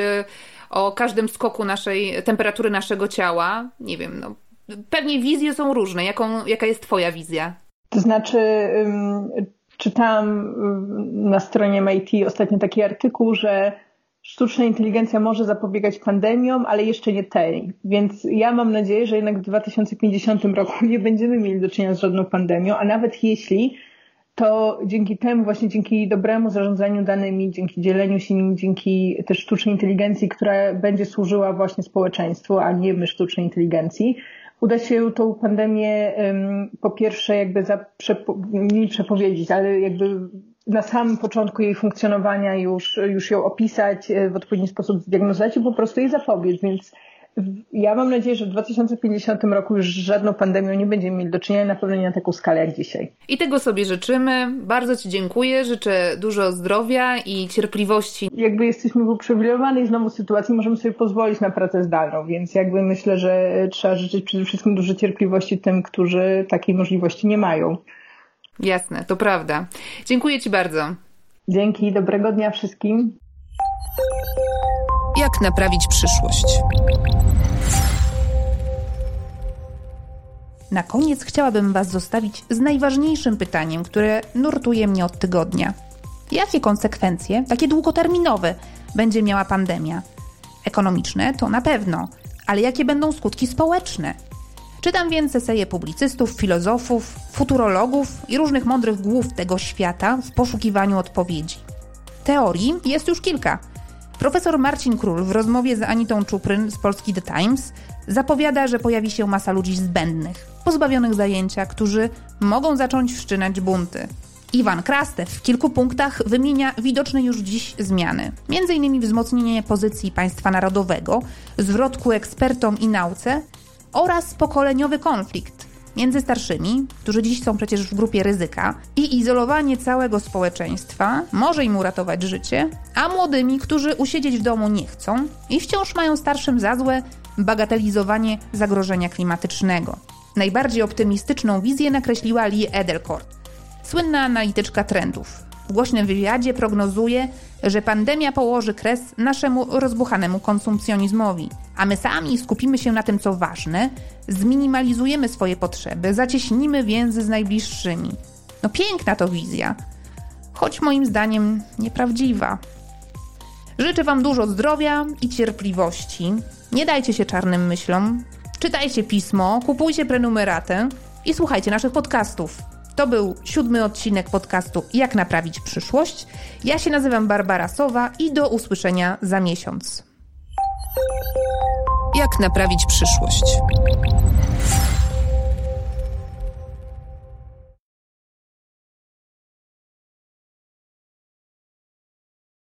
o każdym skoku naszej temperatury naszego ciała. Nie wiem, no. Pewnie wizje są różne. Jaką, jaka jest Twoja wizja? To znaczy, czytałam na stronie MIT ostatnio taki artykuł, że sztuczna inteligencja może zapobiegać pandemiom, ale jeszcze nie tej. Więc ja mam nadzieję, że jednak w 2050 roku nie będziemy mieli do czynienia z żadną pandemią, a nawet jeśli, to dzięki temu, właśnie dzięki dobremu zarządzaniu danymi, dzięki dzieleniu się nimi, dzięki też sztucznej inteligencji, która będzie służyła właśnie społeczeństwu, a nie my sztucznej inteligencji, uda się tą pandemię po pierwsze jakby za, nie przepowiedzieć, ale jakby na samym początku jej funkcjonowania już, już ją opisać, e, w odpowiedni sposób zdiagnozować i po prostu jej zapobiec. Więc ja mam nadzieję, że w 2050 roku już żadną pandemią nie będziemy mieli do czynienia, na pewno nie na taką skalę jak dzisiaj. I tego sobie życzymy. Bardzo Ci dziękuję. Życzę dużo zdrowia i cierpliwości. Jakby jesteśmy w uprzywilejowanej znowu sytuacji, możemy sobie pozwolić na pracę zdalną, więc jakby myślę, że trzeba życzyć przede wszystkim dużo cierpliwości tym, którzy takiej możliwości nie mają. Jasne, to prawda. Dziękuję Ci bardzo. Dzięki, dobrego dnia wszystkim. Jak naprawić przyszłość? Na koniec chciałabym Was zostawić z najważniejszym pytaniem, które nurtuje mnie od tygodnia. Jakie konsekwencje, takie długoterminowe, będzie miała pandemia? Ekonomiczne to na pewno, ale jakie będą skutki społeczne? Czytam więc eseje publicystów, filozofów, futurologów i różnych mądrych głów tego świata w poszukiwaniu odpowiedzi. Teorii jest już kilka. Profesor Marcin Król w rozmowie z Anitą Czupryn z Polski The Times zapowiada, że pojawi się masa ludzi zbędnych, pozbawionych zajęcia, którzy mogą zacząć wszczynać bunty. Iwan Krastew w kilku punktach wymienia widoczne już dziś zmiany. Innymi wzmocnienie pozycji państwa narodowego, zwrot ku ekspertom i nauce oraz pokoleniowy konflikt między starszymi, którzy dziś są przecież w grupie ryzyka, i izolowanie całego społeczeństwa może im uratować życie, a młodymi, którzy usiedzieć w domu nie chcą i wciąż mają starszym za złe bagatelizowanie zagrożenia klimatycznego. Najbardziej optymistyczną wizję nakreśliła Lee Edelkort, słynna analityczka trendów. W głośnym wywiadzie prognozuje, że pandemia położy kres naszemu rozbuchanemu konsumpcjonizmowi, a my sami skupimy się na tym, co ważne, zminimalizujemy swoje potrzeby, zacieśnimy więzy z najbliższymi. No piękna to wizja, choć moim zdaniem nieprawdziwa. Życzę Wam dużo zdrowia i cierpliwości. Nie dajcie się czarnym myślom. Czytajcie pismo, kupujcie prenumeratę i słuchajcie naszych podcastów. To był siódmy odcinek podcastu Jak naprawić przyszłość. Ja się nazywam Barbara Sowa i do usłyszenia za miesiąc. Jak naprawić przyszłość?